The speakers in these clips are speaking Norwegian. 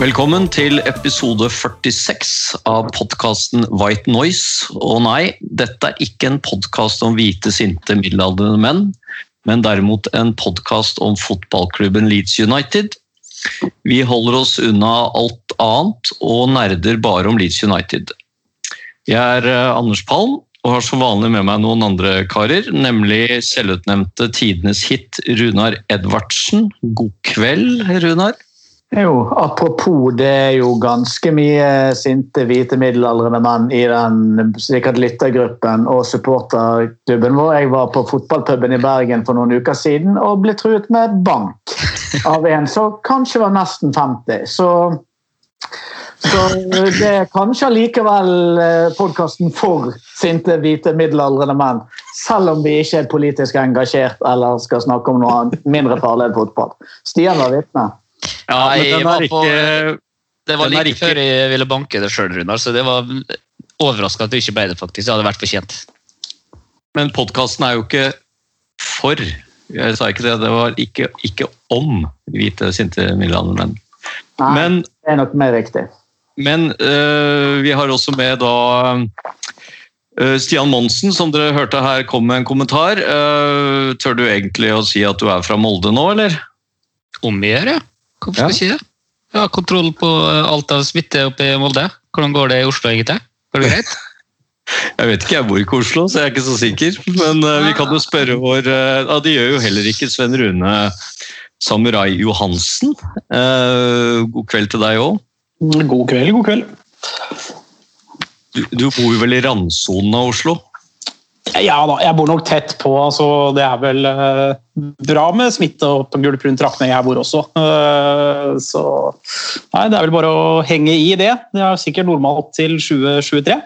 Velkommen til episode 46 av podkasten White Noise. Og nei, dette er ikke en podkast om hvite, sinte, middelaldrende menn, men derimot en podkast om fotballklubben Leeds United. Vi holder oss unna alt annet og nerder bare om Leeds United. Jeg er eh, Anders Palm og har som vanlig med meg noen andre karer, nemlig selvutnevnte tidenes hit Runar Edvardsen. God kveld, Runar. Jo, apropos, det er jo ganske mye sinte, hvite middelaldrende menn i den sikkert lyttergruppen og supporterklubben vår. Jeg var på fotballpuben i Bergen for noen uker siden og ble truet med bank av en som kanskje var nesten 50. Så, så det er kanskje allikevel podkasten for sinte, hvite, middelaldrende menn. Selv om vi ikke er politisk engasjert eller skal snakke om noe mindre farlig enn fotball. Stian var vitne. Ja, Nei, men den var er på- ikke Det var like ikke- før jeg ville banke det sjøl, Runar, så det var overraska at du ikke ble det, faktisk. Det hadde vært fortjent. Men podkasten er jo ikke for. Jeg sa ikke det. Det var ikke, ikke om hvite, sinte middelaldrende menn. Nei, Men, det er nok mer riktig. men øh, vi har også med da øh, Stian Monsen, som dere hørte her kom med en kommentar. Øh, tør du egentlig å si at du er fra Molde nå, eller? Om vi gjør, ja. Hvorfor skal jeg ikke det? Jeg har kontroll på eh, alt av smitte oppe i Molde. Hvordan går det i Oslo, egentlig? Går det greit? Jeg vet ikke, jeg bor ikke i Oslo, så jeg er ikke så sikker. Men uh, vi kan jo spørre vår uh, Ja, det gjør jo heller ikke Sven Rune Samurai Johansen. Uh, god kveld til deg òg. God kveld, god kveld. Du, du bor jo vel i randsonen av Oslo? Ja da, jeg bor nok tett på, så det er vel eh, bra med smitte og gulp rundt traktene jeg bor også. Uh, så nei, det er vel bare å henge i det. Det er sikkert normalt til 2023,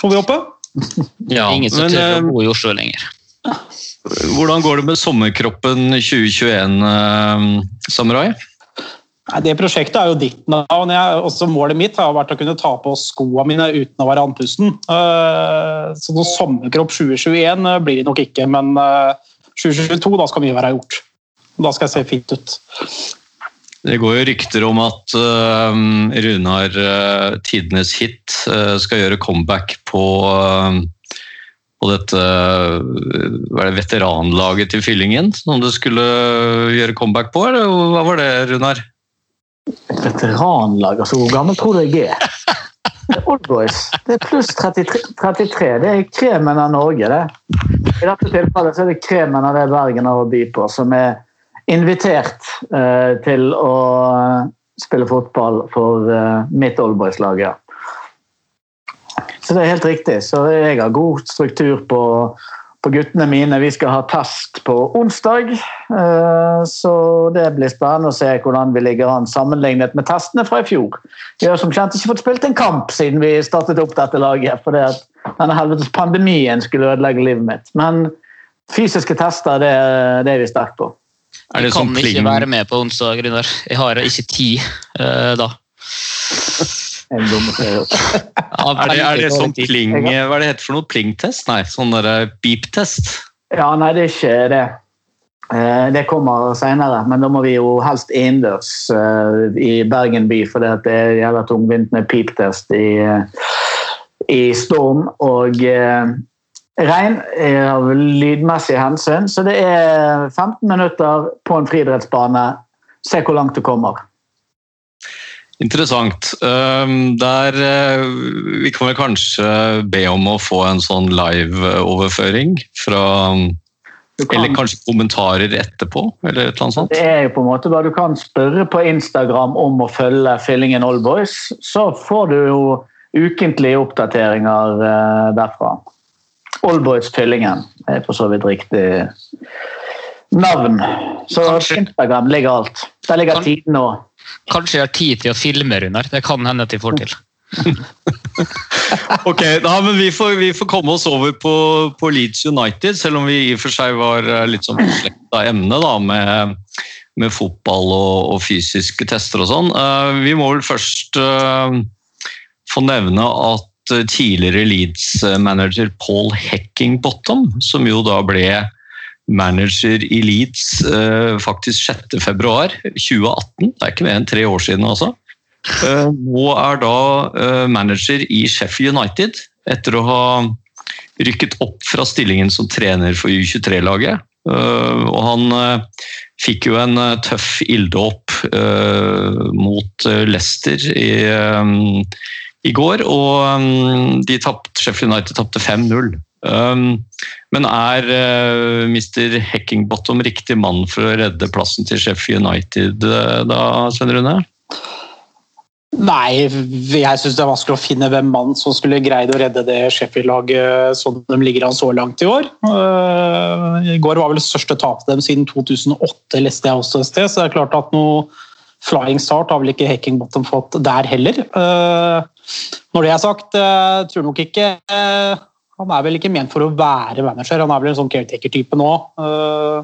får vi håpe. Ja, Ingen som men tør å eh, bo i Oslo lenger. hvordan går det med sommerkroppen 2021, uh, Samurai? Det prosjektet er jo ditt navn. og også målet mitt har vært å kunne ta på skoene mine uten å være andpusten. Eh, Så noen sommerkropp 2021 blir det nok ikke, men eh, 2022 da skal mye være gjort. Da skal jeg se fint ut. Det går jo rykter om at eh, Runar uh, tidenes hit eh, skal gjøre comeback på, eh, på dette eh, det, veteranlaget til Fyllingen, som du skulle gjøre comeback på, eller hva var det, Runar? Et veteranlag, altså hvor gammel tror du jeg er? Det er Old Boys. Det er pluss 33, 33. Det er kremen av Norge, det. I dette tilfellet så er det kremen av det Bergen har å by på, som er invitert eh, til å spille fotball for eh, mitt Old Boys-lag, ja. Så det er helt riktig. Så jeg har god struktur på, på guttene mine. Vi skal ha test på onsdag, eh, så det blir spennende å se hvordan vi ligger an sammenlignet med testene fra i fjor. Vi har som kjent ikke fått spilt en kamp siden vi startet opp dette laget, fordi at denne helvetes pandemien skulle ødelegge livet mitt. Men fysiske tester, det, det er vi sterke på. Er det Jeg kan sånn ikke være med på onsdag, Runar. Jeg har ikke tid eh, da. En dumme serie. Ja, Er det, er det sånn pling, hva er det heter for noe? Plingtest? Nei, sånn beep-test? Ja, nei, det er ikke det. Eh, Det kommer senere, men da må vi jo helst innendørs eh, i Bergen by, for det er jævla tungvint med piptest i, eh, i storm og eh, regn eh, av lydmessige hensyn. Så det er 15 minutter på en friidrettsbane. Se hvor langt du kommer. Interessant. Um, der, uh, vi kan vel kanskje be om å få en sånn live-overføring fra kan- Eller kanskje kommentarer etterpå, eller et eller annet sånt. Det er jo på en måte bare Du kan spørre på Instagram om å følge Fyllingen Oldboys, så får du jo ukentlige oppdateringer eh, derfra. Oldboys Fyllingen er for så vidt riktig navn. Så Kanskje. Instagram ligger alt. Der ligger Kan- tiden nå. Kanskje jeg har tid til å filme, Runar. Det kan hende at de får til. Ok, da, men vi får, vi får komme oss over på, på Leeds United, selv om vi i og for seg var eh, litt sånn beslekta emne da, med, med fotball og, og fysiske tester og sånn. Uh, vi må vel først uh, få nevne at tidligere Leeds-manager Paul Heckingbottom, som jo da ble manager i Leeds eh, faktisk 6. februar 2018, det er ikke mer enn tre år siden altså, Eh, Nå er da eh, manager i Sheffield United, etter å ha rykket opp fra stillingen som trener for U23-laget. Eh, Og han fikk jo en tøff ilddåp mot Leicester i, i går, og de tapt, Sheffield United tapte 5-0. Men er uh, Mr. Heckingbottom riktig mann for å redde plassen til Sheffield United eh, da, Svein Rune? Nei, jeg syns det er vanskelig å finne hvem mann som skulle greid å redde det Sheffield-laget som de ligger an så langt i år. Eh, I går var vel det største tapet dem siden 2008, leste jeg også et sted. Så det er klart at noe flying start har vel ikke Heckingbottom fått der heller. Eh, Når det er sagt, tror nok ikke eh, Han er vel ikke ment for å være manager, han er vel en sånn caretaker-type nå. Eh,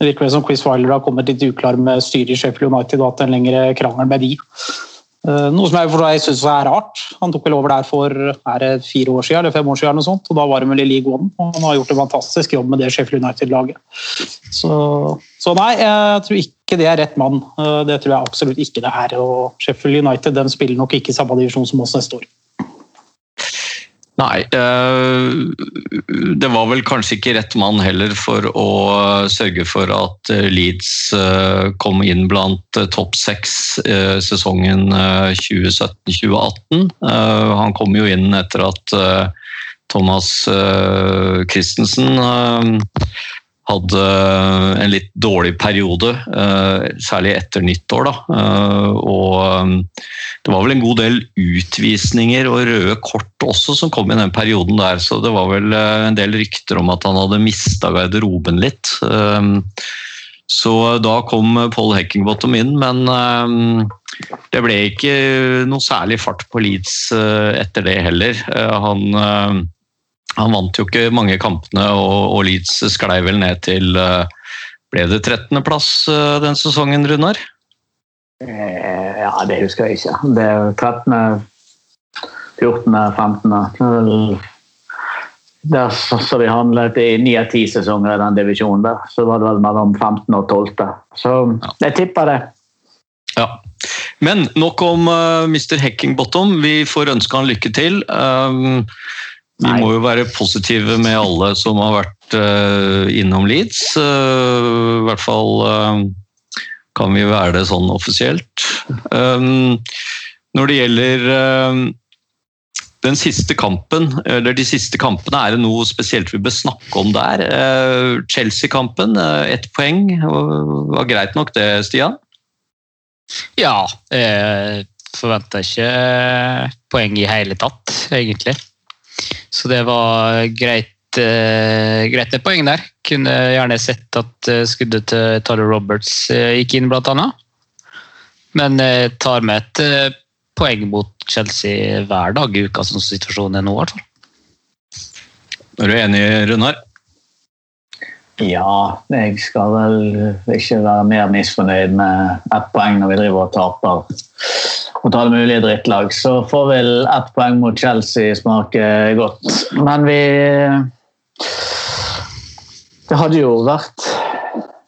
Det virker vel som Chris Wilder har kommet litt uklar med styret i Sheffield United og hatt en lengre krangel med de. Eh, Noe som jeg, jeg synes er rart. Han tok vel over der for fire år siden, eller fem år siden, eller noe sånt, og da var han vel i League One. og Han har gjort en fantastisk jobb med det Sheffield United-laget. Så, så nei, jeg tror ikke det er rett mann. Eh, Det tror jeg absolutt ikke det er. og Sheffield United den spiller nok ikke i samme divisjon som oss neste år. Nei, eh, det var vel kanskje ikke rett mann heller for å sørge for at eh, Leeds eh, kom inn blant topp seks sesongen eh, 2017-2018. Eh, Han kom jo inn etter at Thomas Christensen hadde en litt dårlig periode, eh, særlig etter nyttår. Da. Eh, Og eh, det var vel en god del utvisninger og røde kort også som kom i den perioden der, så det var vel eh, en del rykter om at han hadde mista garderoben litt. Eh, Så da kom Paul Heckingbottom inn, men eh, det ble ikke noe særlig fart på Leeds eh, etter det heller. Eh, Han, eh, han vant jo ikke mange kampene, og, og Leeds sklei vel ned til eh, Ble det 13.-plass den sesongen, Runar? Eh, Ja, det husker jeg ikke. Det er 13., 14., 15. Det er vel- Der så vi handlet i ni av ti sesonger i den divisjonen der. Så var det vel mellom 15. og 12. Så jeg tipper det. Ja. Men nok om uh, Mr. Heckingbottom. Vi får ønske han lykke til. Um, vi må jo være positive med alle som har vært uh, innom Leeds. Uh, I hvert fall uh, kan vi være det sånn offisielt. Um, når det gjelder den siste kampen, eller de siste kampene, er det noe spesielt vi bør snakke om der? Chelsea-kampen, ett poeng. Var greit nok det, Stian? Ja, jeg forventa ikke poeng i hele tatt, egentlig. Så det var greit, eh, greit med poeng der. Kunne gjerne sett at eh, skuddet til Tyler Roberts eh, gikk inn, blant annet. Men jeg tar med et poeng mot Chelsea hver dag i uka, som situasjonen er nå. i hvert fall. Er du enig, Runar? Ja, jeg skal vel ikke være mer misfornøyd med ett poeng når vi driver og taper mot alle mulige drittlag. Så får vel ett poeng mot Chelsea smake godt. Men vi Det hadde jo vært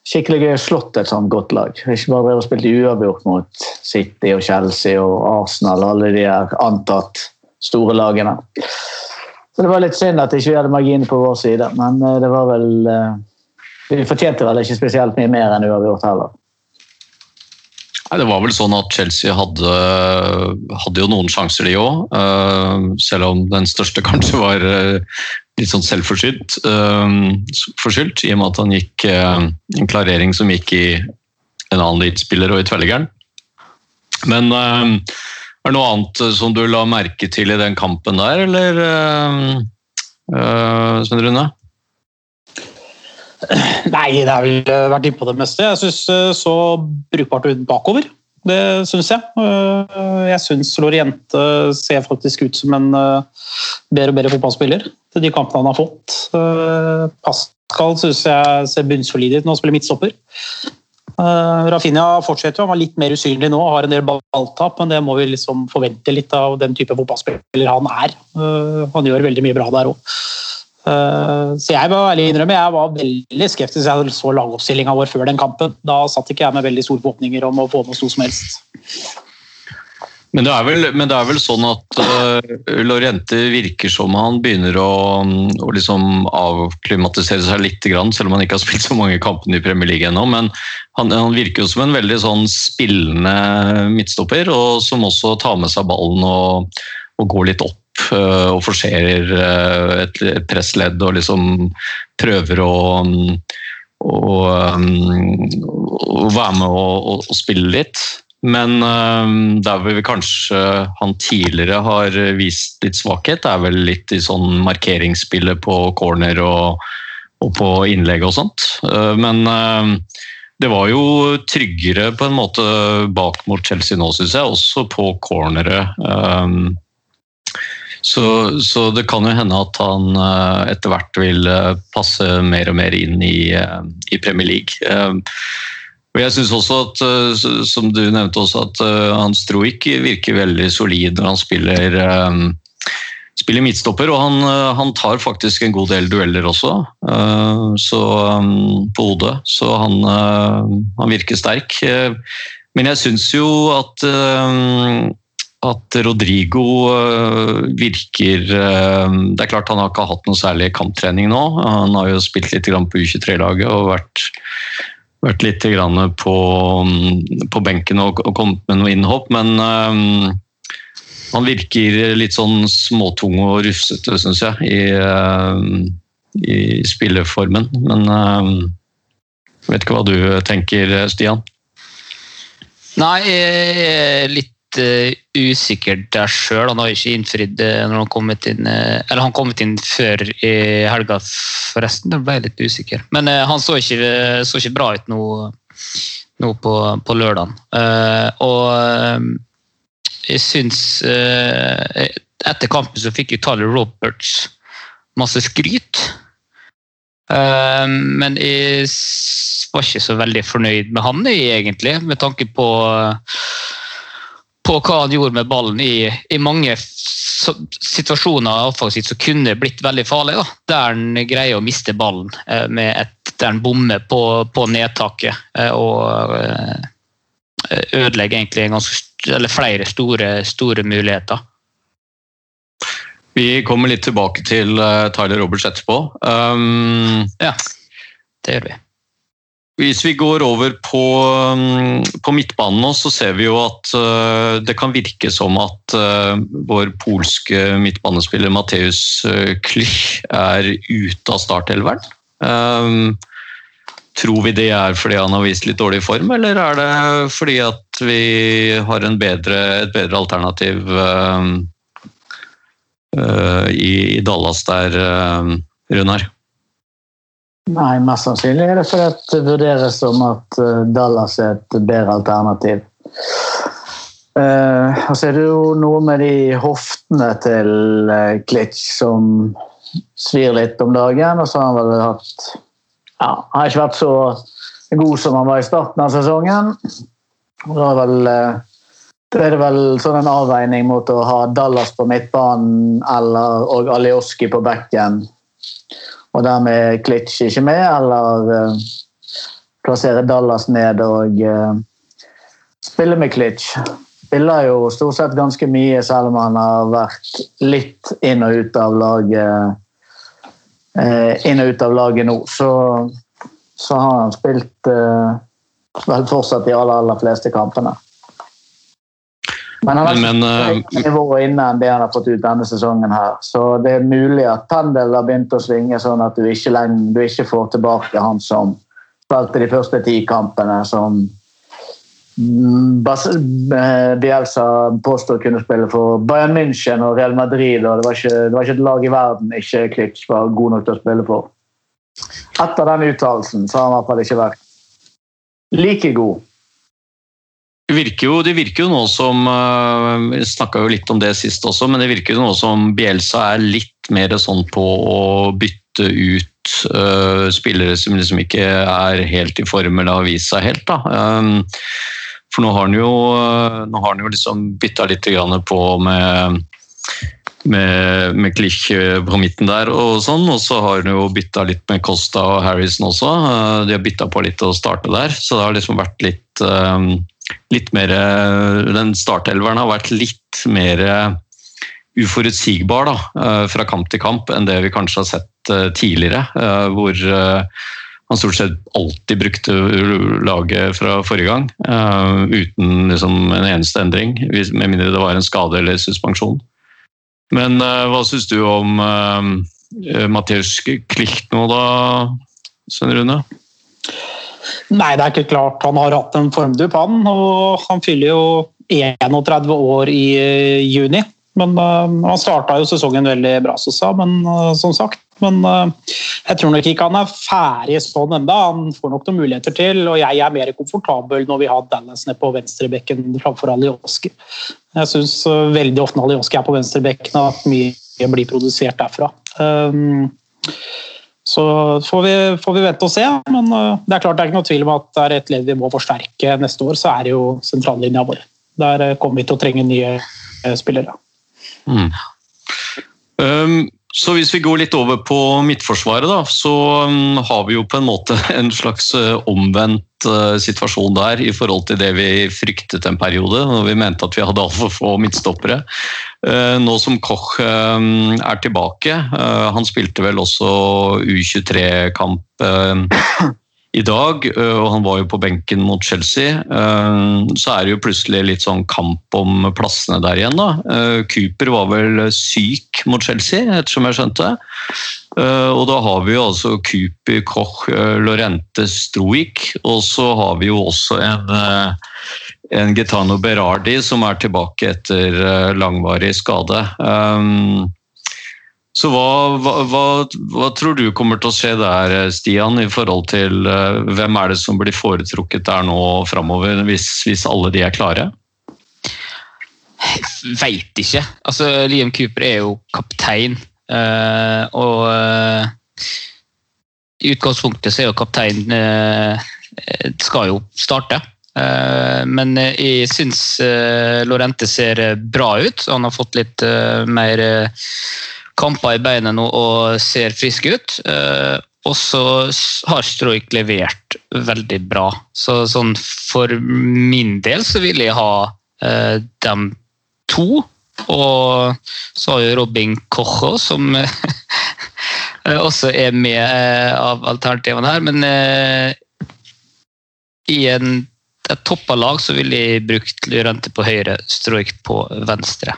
skikkelig gøy å slått et sånt godt lag. Ikke bare drevet og spilt uavgjort mot City og Chelsea og Arsenal og alle de her antatt store lagene. Så det var litt synd at ikke vi hadde marginer på vår side, men eh, det var vel eh, vi fortjente vel ikke spesielt mye mer enn uavgjort heller. Nei, det var vel sånn at Chelsea hadde, hadde jo noen sjanser, de òg. selv om den største kanskje var uh, litt sånn selvforskyldt. Uh, forskyldt, I og med at han gikk eh, en klarering som gikk i en annen elitespiller og i tverrliggeren. Men eh, er det noe annet som du la merke til i den kampen der, eller? Uh, Svein Rune? Nei, det har vel eh, vært innpå det meste. Jeg syns så brukbart ut bakover. Det syns jeg. Eh, Jeg syns Loriente ser faktisk ut som en eh, bedre og bedre fotballspiller til de kampene han har fått. Eh, Pascal syns jeg ser bunnsolid ut når han spiller midtstopper. Eh, Rafinha fortsetter jo, han var litt mer usynlig nå, har en del balltap, men det må vi liksom forvente litt av den type fotballspiller han er. Eh, Han gjør veldig mye bra der òg. Så jeg må ærlig innrømme, jeg var veldig skeptisk jeg så lagoppstillinga vår før den kampen. Da satt ikke jeg med veldig store forhåpninger om å få med noe som helst. Men det vel, men det er vel sånn at uh, Lorente virker som han begynner å, å liksom avklimatisere seg litt, selv om han ikke har spilt så mange kampene i Premier League ennå. Men han, han virker jo som en veldig sånn spillende midtstopper, og som også tar med seg ballen og, og går litt opp og forserer uh, et, pressledd og liksom prøver å å, um, være med og, og, spille litt. Men der hvor vi kanskje han tidligere har vist litt svakhet, er vel litt i sånn markeringsspillet på corner og, og på innlegg og sånt. Men det var jo tryggere på en måte bak mot Chelsea nå, syns jeg, også på corneret. Så, så, det kan jo hende at han uh, etter hvert vil uh, passe mer og mer inn i, uh, i Premier League. Og jeg synes også at, som du nevnte også, at Hans Troik virker veldig solid når han spiller, spiller midtstopper. Og han, han, tar faktisk en god del dueller også, så, um, på hodet. Så han, han virker sterk. Men jeg syns jo at at Rodrigo virker Det er klart han har ikke hatt noe særlig kamptrening nå. Han har jo spilt litt på U23-laget og vært, vært litt på, på benken og, og, kommet med noe innhopp, men um, han virker litt sånn småtung og rufsete, syns jeg, i, i spilleformen. Men jeg vet ikke hva du tenker, Stian? Nei, litt uh, usikker der sjøl. Han har ikke innfridd uh, når han kommet inn uh, Eller han kommet inn før i helga, forresten. Da ble jeg litt usikker. Men han så ikke, så ikke, bra ut nå, nå på, på lørdag. og jeg syns Etter kampen så fikk jo Tyler Roberts masse skryt. Men jeg var ikke så veldig fornøyd med han, egentlig, med tanke på på hva han gjorde med ballen i, i mange situasjoner offensivt som kunne blitt veldig farlig. Da. Der han greier å miste ballen eh, med et, der han bommer på, på nedtaket eh, og eh, ødelegger egentlig ganske, flere store, store muligheter. Vi kommer litt tilbake til Tyler Roberts etterpå. Um, ja, det gjør vi. Hvis vi går over på, um, på, midtbanen nå, så ser vi jo at uh, det kan virke som at uh, vår polske midtbanespiller Mateus uh, Klich er ute av startelveren. Um, tror vi det er fordi han har vist litt dårlig form, eller er det fordi at vi har bedre, et bedre alternativ um, i, Dallas der, Runar? Nei, mest sannsynlig er det fordi det vurderes som at eh, Dallas er et bedre alternativ. Uh, og er det jo noe med de hoftene til uh, Klitsch som svir litt om dagen. Og så har han vel hatt ja, har ikke vært så god som han var i starten av sesongen. Og da er, vel, uh, er det vel sånn en avveining mot å ha Dallas på midtbanen eller, og Alioski på bekken og dermed Klitsch ikke med, eller uh, plassere Dallas ned og uh, spille med Klitsch. Spiller jo stort sett ganske mye, selv om han har vært litt inn og ut av laget uh, inn og ut av laget nå. Så, så har han spilt vel fortsatt de aller, aller fleste kampene. Men han har ikke uh, nivået inne enn det han har fått ut denne sesongen. her. Så det er mulig at pendelen har begynt å svinge, sånn at du ikke, lenge, du ikke får tilbake han som spilte de første ti kampene, som mm, eh, Bielsa påstår kunne spille for Bayern München og Real Madrid. og Det var ikke, det var ikke et lag i verden ikke Klitsch var god nok til å spille for. Etter den uttalelsen så har han i hvert fall ikke vært like god. Det virker jo, det virker jo nå som eh, Vi snakka jo litt om det sist også, men det virker jo nå som Bielsa er litt mer sånn på å bytte ut uh, spillere som liksom ikke er helt i form eller har vist seg helt. da. Um, for nå har han jo, nå har han jo liksom bytta litt på med med, med Klich på midten der og sånn, og så har han jo bytta litt med Costa og Harrison også. De har bytta på litt å starte der, så det har liksom vært litt um, litt mer Den startelveren har vært litt mer uforutsigbar da, eh, fra kamp til kamp enn det vi kanskje har sett eh, tidligere. eh, Hvor eh, han stort sett alltid brukte laget fra forrige gang. eh, Uten liksom en eneste endring, med mindre det var en skade eller suspensjon. Men eh, hva syns du om Mathias Klich nå, da, Svein Rune? Nei, det er ikke klart. Han har hatt en formdupp, han. Og han fyller jo 31 år i eh, juni. Men uh, Han starta jo sesongen veldig bra, så sa, men, uh, som sagt. Men uh, jeg tror nok ikke han er ferdig sånn enda. Han får nok noen muligheter til. Og jeg er mer komfortabel når vi har Dallas nede på venstrebekken framfor Alioski. Jeg syns veldig ofte når Alioski er på venstrebekken at mye blir produsert derfra. Um, så får vi, får vi vente og se. Men uh, det er klart det er ikke noe tvil om at det er et ledd vi må forsterke neste år, så er det jo sentrallinja vår. Der uh, kommer vi til å trenge nye uh, spillere. Mm. Um, så hvis vi går litt over på midtforsvaret, da, så um, har vi jo på en måte en slags uh, omvendt uh, situasjon der i forhold til det vi fryktet en periode, når vi mente at vi hadde altfor få midtstoppere. Uh, nå som Koch um, er tilbake, han spilte vel også U23-kamp uh, i dag, øh, og han var jo på benken mot Chelsea, øh, så er det jo plutselig litt sånn kamp om plassene der igjen. da. Øh, Cooper var vel syk mot Chelsea, ettersom jeg skjønte. Og da har vi jo altså Cooper, Koch, Lorente, Stroik, og så har vi jo også en en Gitano Berardi som er tilbake etter langvarig skade. Um, så hva, hva, hva, tror du kommer til å skje der, Stian, i forhold til uh, hvem er det som blir foretrukket der nå framover, hvis, hvis alle de er klare? Veit ikke. Altså, Liam Cooper er jo kaptein, uh, og uh, i utgangspunktet så er jo kaptein uh, skal jo starte. Eh, men eh, jeg syns eh, Lorente ser eh, bra ut. Han har fått litt eh, mer eh, kamper i beinet nå og ser frisk ut. Eh, og så har Stroik levert veldig bra. Så sånn for min del så vil jeg ha eh, dem to. Og så har jo Robin Kocho, som eh, også er med av alternativene her. Men i en, et toppa lag så ville jeg brukt Lurente på høyre, Stroik på venstre.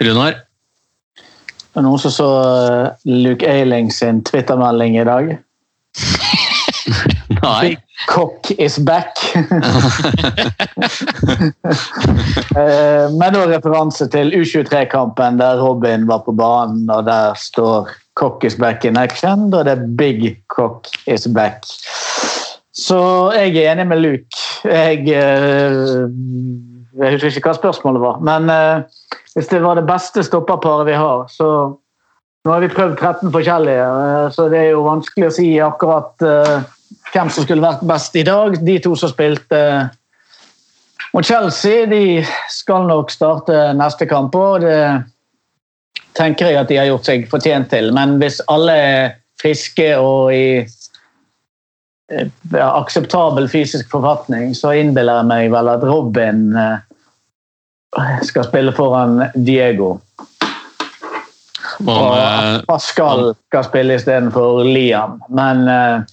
Runar? Det er noen som så eh, Luke Eiling sin Twitter-melding i dag. Nei. Cock is back. Eh, Med da referanse til U23-kampen der Robin var på banen, og der står 'Cock is back in action'. Da er det 'Big Cock is back'. Så jeg er enig med Luke. Jeg, eh, jeg husker ikke hva spørsmålet var, men eh, hvis det var det beste stopperparet vi har, så Nå har vi prøvd 13 forskjellige, eh, så det er jo vanskelig å si akkurat eh, hvem som skulle vært best i dag. De to som spilte mot Chelsea, de skal nok starte neste kamp. og Det tenker jeg at de har gjort seg fortjent til. Men hvis alle er friske og i eh, ja, akseptabel fysisk forfatning, så innbiller jeg meg vel at Robin eh, skal spille foran Diego. Og Pascal skal spille istedenfor Liam. Men eh,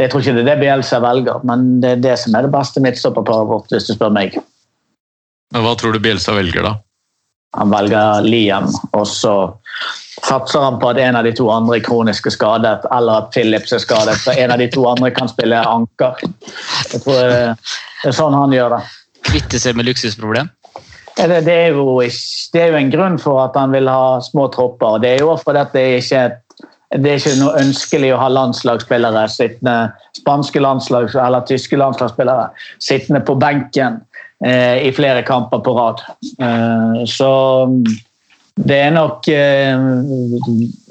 jeg tror ikke det er det Bielsa velger, men det er det som er det beste midtstopperparet vårt, hvis du spør meg. Men hva tror du Bielsa velger, da? Han velger Liam, og så satser han på at en av de to andre er kronisk skadet, eller at Phillips er skadet, så en av de to andre kan spille anker. Jeg tror det det er sånn han gjør det. Kvitte seg med luksusproblem. Det, er jo, det er jo en grunn for at han vil ha små tropper. Det er jo fordi det er ikke det er ikke noe ønskelig å ha landslagsspillere sittende, spanske landslags- eller tyske landslagsspillere sittende på benken eh, i flere kamper på rad. Eh, så det er nok eh,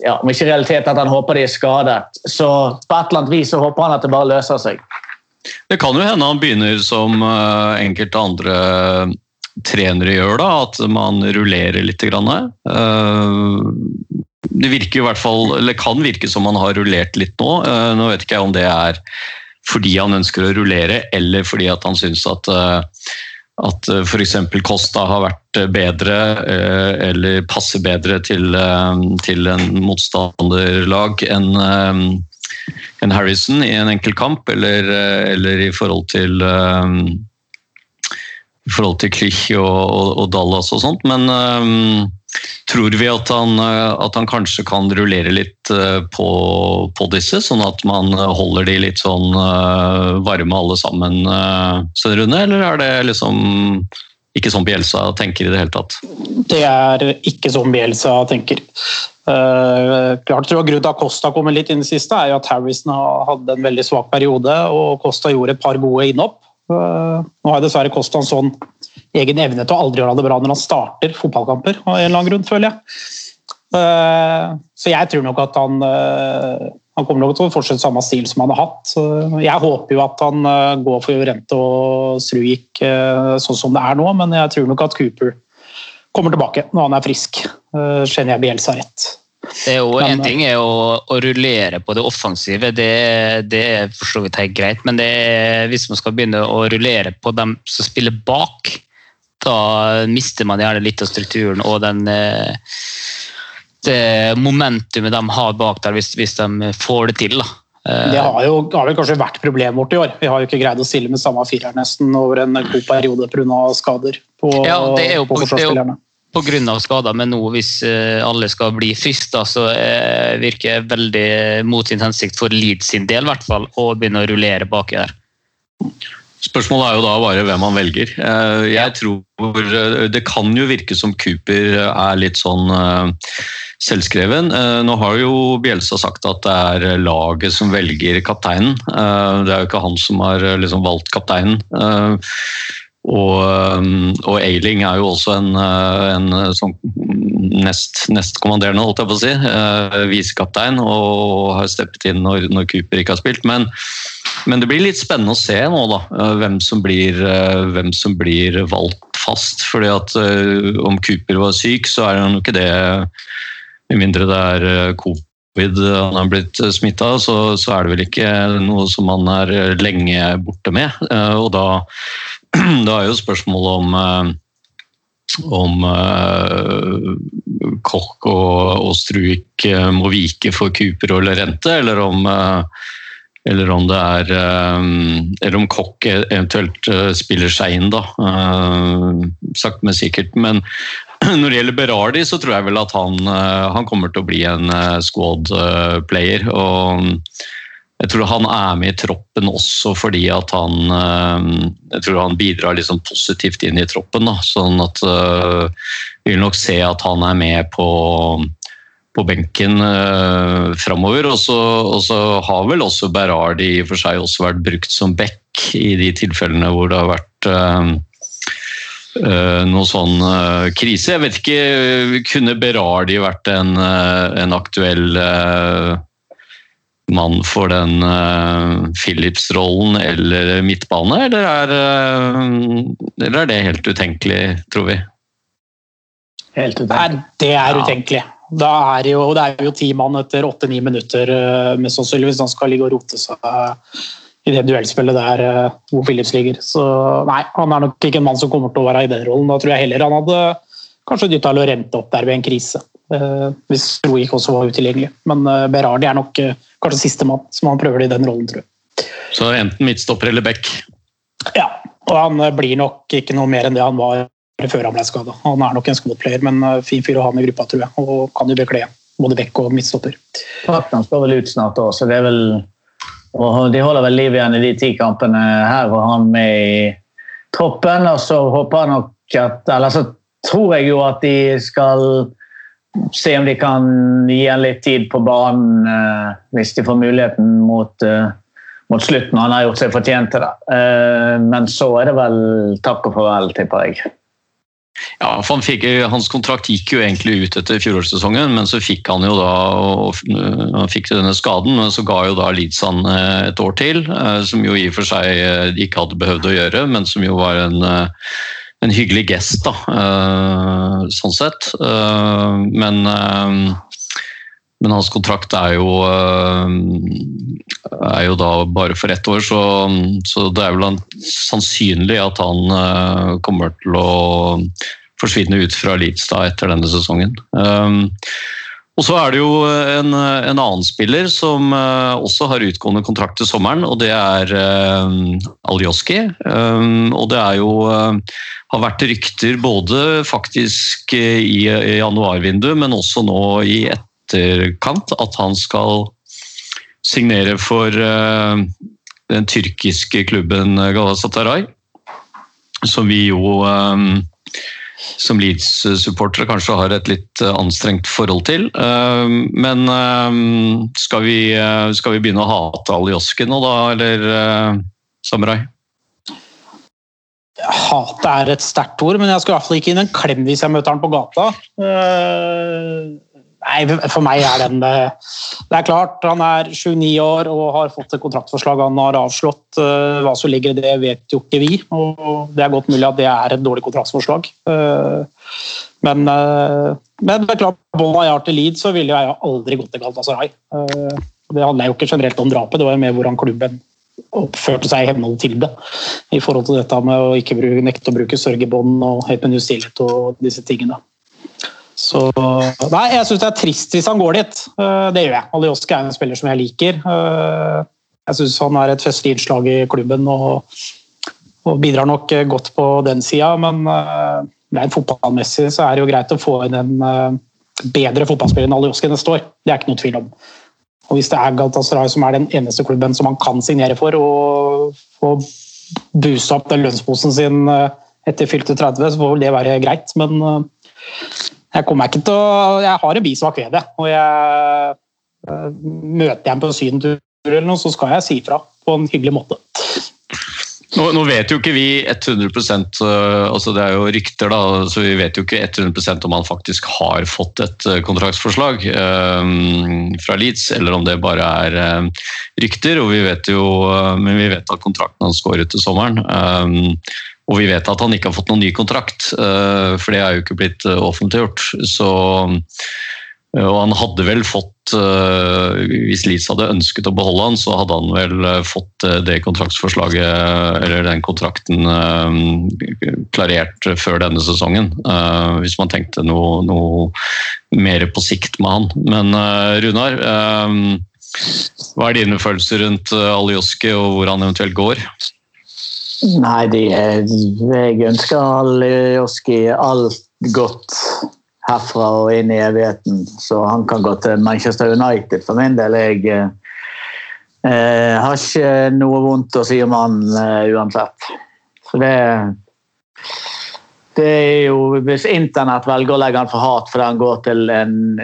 ja, Om ikke realitet at han håper de er skadet, så på et eller annet vis så håper han at det bare løser seg. Det kan jo hende han begynner som eh, enkelte andre trenere gjør, da, at man rullerer litt. Grann. Eh, Det virker i hvert fall, eller kan virke som han har rullert litt nå. Eh, Nå vet ikke jeg om det er fordi han ønsker å rullere, eller fordi han syns at eh, at f.eks. Costa har vært bedre eller passer bedre til, til en motstanderlag enn en Harrison i en enkel kamp, eller, eller i forhold til i forhold til Klich og, og, og Dallas og sånt, men um, tror vi at han, eh, at han kanskje kan rullere litt eh, på, på disse, sånn at man holder de litt sånn uh, varme alle sammen, uh, Rune, eller er det liksom ikke sånn Bielsa tenker i det hele tatt? Det er ikke sånn Bielsa tenker. Uh, klart tror jeg Grunnen til at Costa kommer litt inn i det siste, er jo at Harrison hadde en veldig svak periode, og Costa gjorde et par gode innhopp. Uh, nå har dessverre Kosta en sånn egen evne til å aldri gjøre det bra når han starter fotballkamper, av en eller annen grunn, føler jeg. Uh, så jeg tror nok at han han kommer nok til å fortsette samme stil som han har hatt. Jeg håper jo at han går for Jorente og Struik sånn som det er nå, men jeg tror nok at Cooper kommer tilbake når han er frisk. Kjenner jeg Bielsa rett. Det er jo Men- En ting er å, å rullere på det offensive, det, det er for så vidt helt greit. Men det er, hvis man skal begynne å rullere på dem som spiller bak, da mister man gjerne litt av strukturen og den eh, det momentumet de har bak der, hvis, hvis de får det til. da. Eh, Det har jo har vel kanskje vært problemet vårt i år. Vi har jo ikke greid å stille med samme firer nesten over en god periode pga. skader på, Ja, det er jo på på- det er jo- forsvarsspillerne. Pga. skader, men nå hvis eh, alle skal bli friske, så eh, virker det veldig mot sin hensikt for Leeds sin del, i hvert fall, å begynne å rullere baki der. Spørsmålet er jo da bare hvem han velger. Eh, Jeg tror Det kan jo virke som Cooper er litt sånn selvskreven. Nå har jo Bjelsa sagt at det er laget som velger kapteinen. Det er jo ikke han som har liksom valgt kapteinen. Og, eh, og Ailing er jo også en, eh, en sånn nest, nestkommanderende, holdt jeg på å si, eh, visekaptein, og har steppet inn når, når Cooper ikke har spilt. Men men det blir litt spennende å se nå da, hvem som blir, hvem som blir valgt fast. fordi at Om Cooper var syk, så er han jo ikke det Med mindre det er Coop han er blitt smitta, så, så er det vel ikke noe som han er lenge borte med. Og da, da er jo spørsmålet om eh, om eh, Koch og, og Struik eh, må vike for Cooper og Lorente, eller om eller om det er Eller om Koch eventuelt spiller seg inn, da. Sakte, men sikkert. Men når det gjelder Berardi, så tror jeg vel at han, han kommer til å bli en eh, squad-player. Og jeg tror han er med i troppen også fordi at han eh, Jeg tror han bidrar liksom positivt inn i troppen. Da. Sånn at eh, vi vil nok se at han er med på på benken uh, framover. Og så, har vel også Berardi i og for seg også vært brukt som back i de tilfellene hvor det har vært eh, eh, noe sånn uh, krise. Jeg vet ikke, kunne Berardi vært en, eh, en aktuell eh, mann for den uh, Philips-rollen eller midtbane, eller er, eh, eller er det helt utenkelig, tror vi? Helt utenkelig. Nei, det er Ja. utenkelig. Da er jo, det er jo ti mann etter åtte-ni minutter, eh, mest sannsynlig, hvis han skal ligge og rote seg i det duellspillet der hvor Philips ligger. Så nei, han er nok ikke en mann som kommer til å være i den rollen. Da tror jeg heller han hadde kanskje dytta Lorente opp der ved en krise. eh, Hvis Roik også var utilgjengelig. Men Berardi er nok kanskje sistemann som han prøver i den rollen, tror jeg. Så enten midtstopper eller back. Ja, og han eh, blir nok ikke noe mer enn det han var før han ble skada. Han er nok en squad-player, men eh, fin fyr å ha med i gruppa, tror jeg. Og kan jo bekle både bekk og midtstopper. Partneren står vel ut snart òg, så det er vel og De holder vel liv igjen i de ti kampene her og han med i troppen. Og så håper jeg nok at Eller så tror jeg jo at de skal se om de kan gi en litt tid på banen eh, hvis de får muligheten mot, eh, mot slutten. Han har gjort seg fortjent til det. Eh, men så er det vel takk og farvel, tipper jeg. Ja, for han fikk, Hans kontrakt gikk jo egentlig ut etter fjorårssesongen, men så fikk han jo da og, han fikk denne skaden, men så ga jo da Leeds han eh, et år til, eh, som jo i og for seg eh, ikke hadde behøvd å gjøre, men som jo var en, eh, en hyggelig gest, da, uh, sånn sett. Uh, Men, uh, men hans kontrakt er jo, er jo da bare for ett år, så, så det er vel sannsynlig at han kommer til å forsvinne ut fra Leeds da etter denne sesongen. Um, og så er det jo en, en annen spiller som uh, også har utgående kontrakt til sommeren, og det er um, Aljoski. Um, og det er jo um, har vært rykter både faktisk i, i januarvinduet, men også nå i etterkant, at han skal signere for den tyrkiske klubben Galatasaray, som vi jo um, som Leeds-supportere kanskje har et litt eh, anstrengt forhold til. Eh, Men eh, skal vi, skal vi begynne å hate Aljoski nå, da, eller Samurai? Hate er et sterkt ord, men jeg skal i hvert fall ikke inn en klem hvis jeg møter han på gata. Nei, for meg er den Det er klart, han er 29 år og har fått et kontraktforslag han har avslått. Hva som ligger i det, vet jo ikke vi. og Det er godt mulig at det er et dårlig kontraktsforslag. Men, men det er klart, bånda jeg har til Leeds, så ville jeg aldri gått til Galatasaray. Det handler jo ikke generelt om drapet, det var jo mer hvordan klubben oppførte seg i henhold til det. I forhold til dette med å ikke bruke, nekte å bruke sørgebånd og helt med stillhet og disse tingene. Så Nei, jeg syns det er trist hvis han går dit. Det gjør jeg. Alioski er en spiller som jeg liker. Jeg syns han er et festlig innslag i klubben og, og, bidrar nok godt på den sida, men rent fotballmessig så er det jo greit å få inn en bedre fotballspiller enn Alioski neste år. Det er ikke noe tvil om. Og Hvis det er Galatasaray som er den eneste klubben som han kan signere for, og få booste opp den lønnsposen sin etter fylte 30, så får vel det være greit. Men jeg kommer ikke til å Jeg har en bismak ved det. Og jeg møter jeg en på sydentur eller noe, så skal jeg si fra på en hyggelig måte. Nå, nå, vet jo ikke vi 100% altså Det er jo rykter, da, så vi vet jo ikke 100% om han faktisk har fått et kontraktsforslag um, fra Leeds, eller om det bare er um, rykter. og vi vet jo, Men vi vet at kontrakten hans går ut til sommeren. Um, og vi vet at han ikke har fått noen ny kontrakt, uh, for det er jo ikke blitt offentliggjort. Så og han hadde vel fått, hvis Leeds hadde ønsket å beholde han, så hadde han vel fått det kontraktsforslaget, eller den kontrakten, klarert før denne sesongen. Hvis man tenkte noe, noe mer på sikt med han. Men Runar, hva er dine følelser rundt Alioski og hvor han eventuelt går? Nei, de, jeg ønsker Aljoski alt godt herfra og inn i evigheten. Så han kan gå til Manchester United for min del. Jeg eh, har ikke noe vondt å si om han eh, uansett. Så det Det er jo Hvis internett velger å legge han for hat fordi han går til en,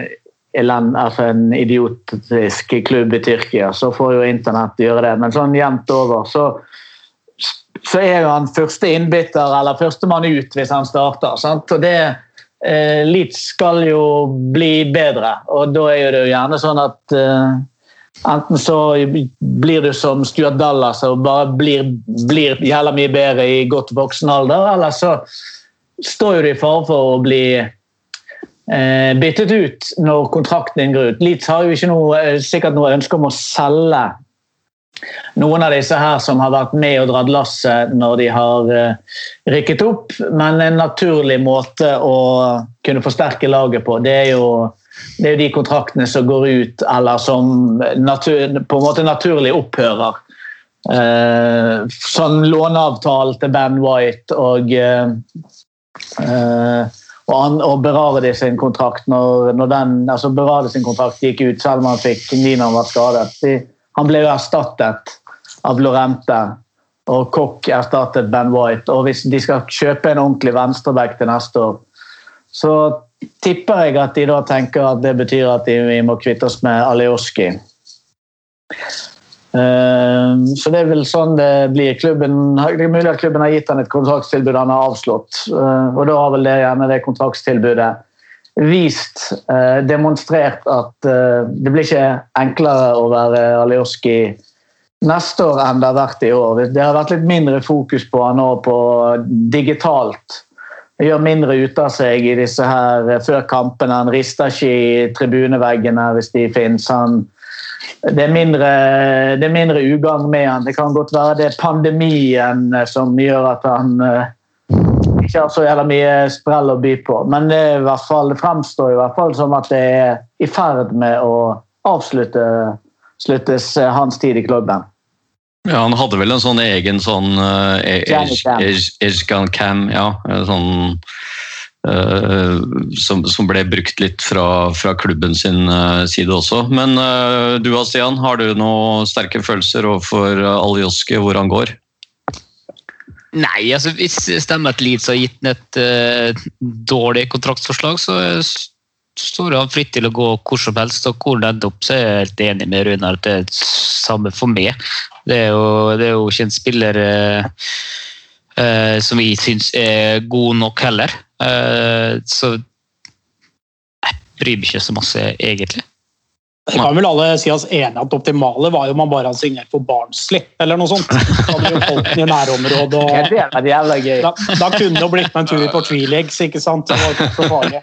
altså en idiotisk klubb i Tyrkia, så får jo internett gjøre det. Men sånn jevnt over så så er jo han første innbytter eller førstemann ut hvis han starter. Sant? Og det eh, Leeds skal jo bli bedre, og da er det jo gjerne sånn at eh, Enten så blir du som Stuart Dallas og bare blir, blir jævla mye bedre i godt voksen alder, eller så står du i fare for å bli eh, byttet ut når kontrakten din går ut. Leeds har jo ikke noe, eh, sikkert noe ønske om å selge noen av disse her som har vært med og dratt lasset når de har uh, rykket opp. Men en naturlig måte å kunne forsterke laget på, det er jo, det er de kontraktene som går ut, eller som natur, på en måte naturlig opphører. Eh, sånn låneavtale til Ben White og eh, og, an, og Berardi sin kontrakt når, når den, altså Berardi sin kontrakt gikk ut, selv om han fikk ni når han var skadet. De, han ble jo erstattet av Lorente, og Cock erstattet Ben White. Og hvis de skal kjøpe en ordentlig venstreback til neste år, så tipper jeg at de da tenker at det betyr at de, vi må kvitte oss med Alioski. Eh, så det er vel sånn det blir. Klubben, det er mulig at klubben har gitt han et kontraktstilbud han har avslått. Eh, og da har vel det gjerne det kontraktstilbudet vist, eh, demonstrert at eh, det blir ikke enklere å være Alioski neste år enn det har vært i år. Det har vært litt mindre fokus på han nå på digitalt. Gjør mindre ut av seg i disse her eh, før kampene. Han rister ikke i tribuneveggene hvis de finnes. Han, det, er mindre, det mindre ugagn med han. Det kan godt være det er pandemien som gjør at han ikke har så jævla mye sprell å by på. Men det, fall, det fremstår i hvert fall som at det er i ferd med å avslutte sluttes eh, hans tid i klubben. Ja, Han hadde vel en sånn egen sånn uh, Jammy cam. Ja. Sånn, Uh, som, som ble brukt litt fra, fra klubben sin uh, side også. Men uh, du Stian, har du noen sterke følelser overfor Aljoski, hvor han går? Nei, altså hvis stemmer at Leeds har gitt ham et uh, dårlig kontraktsforslag, så står han fritt til å gå hvor som helst. Og hvor det ender opp, så er jeg helt enig med Runar at det er det samme for meg. Det er jo, det er jo ikke en spiller uh, uh, som vi syns er god nok heller. Eh, så jeg bryr meg ikke så masse, egentlig. Det kan vel alle si oss enige at det optimale var jo om man bare hadde signert for Barnsley eller noe sånt. Da hadde jo folk i nærområdet. Og da, da kunne det jo blitt med en tur på Treelegs, ikke sant? Det var ikke så farlig.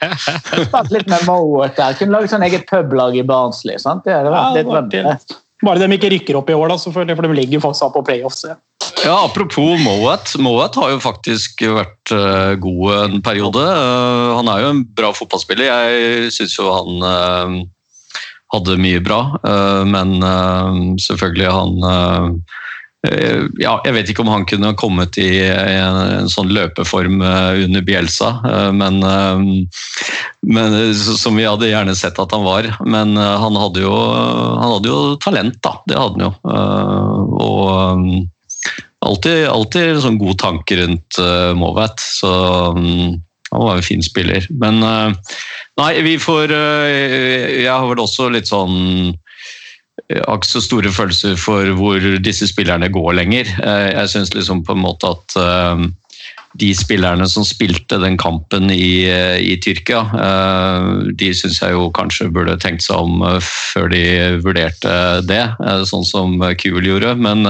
Spilt litt med Moet der. Kunne laget sånn eget publag i Barnsley. sant? Det hadde vært det litt var Bare de ikke rykker opp i år, da, selvfølgelig, for de ligger jo faktisk an på playoffs. ja. Ja, Apropos Moet. Moet har jo faktisk vært eh, god en periode. Eh, han er jo en bra fotballspiller. Jeg syns jo han eh, hadde mye bra, eh, men eh, selvfølgelig han eh, ja, Jeg vet ikke om han kunne kommet i en, en sånn løpeform under Bielsa, men, men som vi hadde gjerne sett at han var. Men han hadde jo, han hadde jo talent, da. Det hadde han jo. Og alltid, alltid sånn god tanke rundt Mowatt, så mm, han var en fin spiller. Men eh, nei, vi får eh, Jeg har vel også litt sånn har ikke så store følelser for hvor disse spillerne går lenger. Eh, Jeg syns liksom på en måte at de spillerne som spilte den kampen i, i Tyrkia, de syns jeg jo kanskje burde tenkt seg om før de vurderte det, sånn som Kuhl gjorde. Men,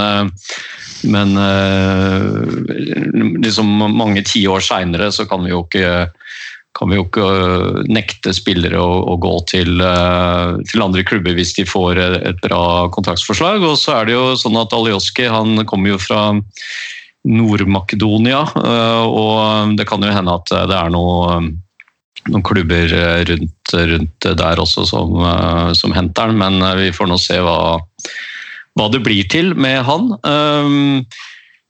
men liksom mange tiår seinere så kan vi jo ikke kan vi jo ikke øh, nekte spillere å, å gå til, øh, til andre klubber hvis de får et bra kontraktsforslag. Og så er det jo sånn at Alioski han kommer jo fra Nord-Makedonia, øh, og det kan jo hende at det er noe, noen klubber rundt, rundt der også som, som henter han, men vi får nå se hva, hva det blir til med han. Um,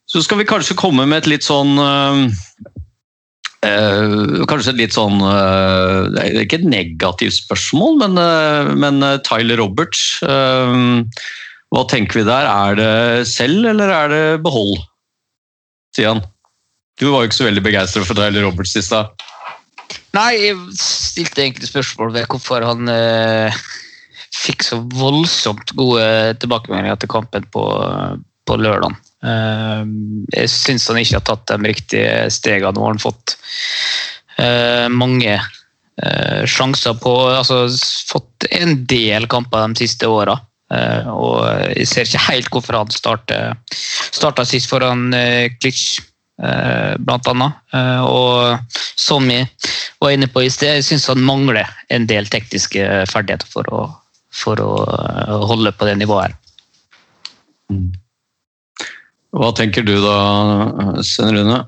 så skal vi kanskje komme med et litt sånn Eh, kanskje et litt sånn øh, Det er ikke et negativt spørsmål, men, øh, men Tyler Roberts Hva tenker vi der? Er det selv, eller er det behold? Sier han. Du var jo ikke så veldig begeistret for Tyler Roberts i stad. Nei, jeg stilte egentlig spørsmål ved hvorfor han fikk så voldsomt gode tilbakemeldinger etter kampen på, på lørdag. Eh, jeg syns han ikke har tatt de riktige stegene. Nå har han fått eh, mange eh, sjanser på altså Fått en del kamper de siste åra. Eh, og jeg ser ikke helt hvorfor han starta sist foran Klitsch, blant annet. Og som jeg var inne på i sted, jeg syns han mangler en del tekniske ferdigheter for å, for å holde på det nivået her. Hva tenker du da, Svein Rune?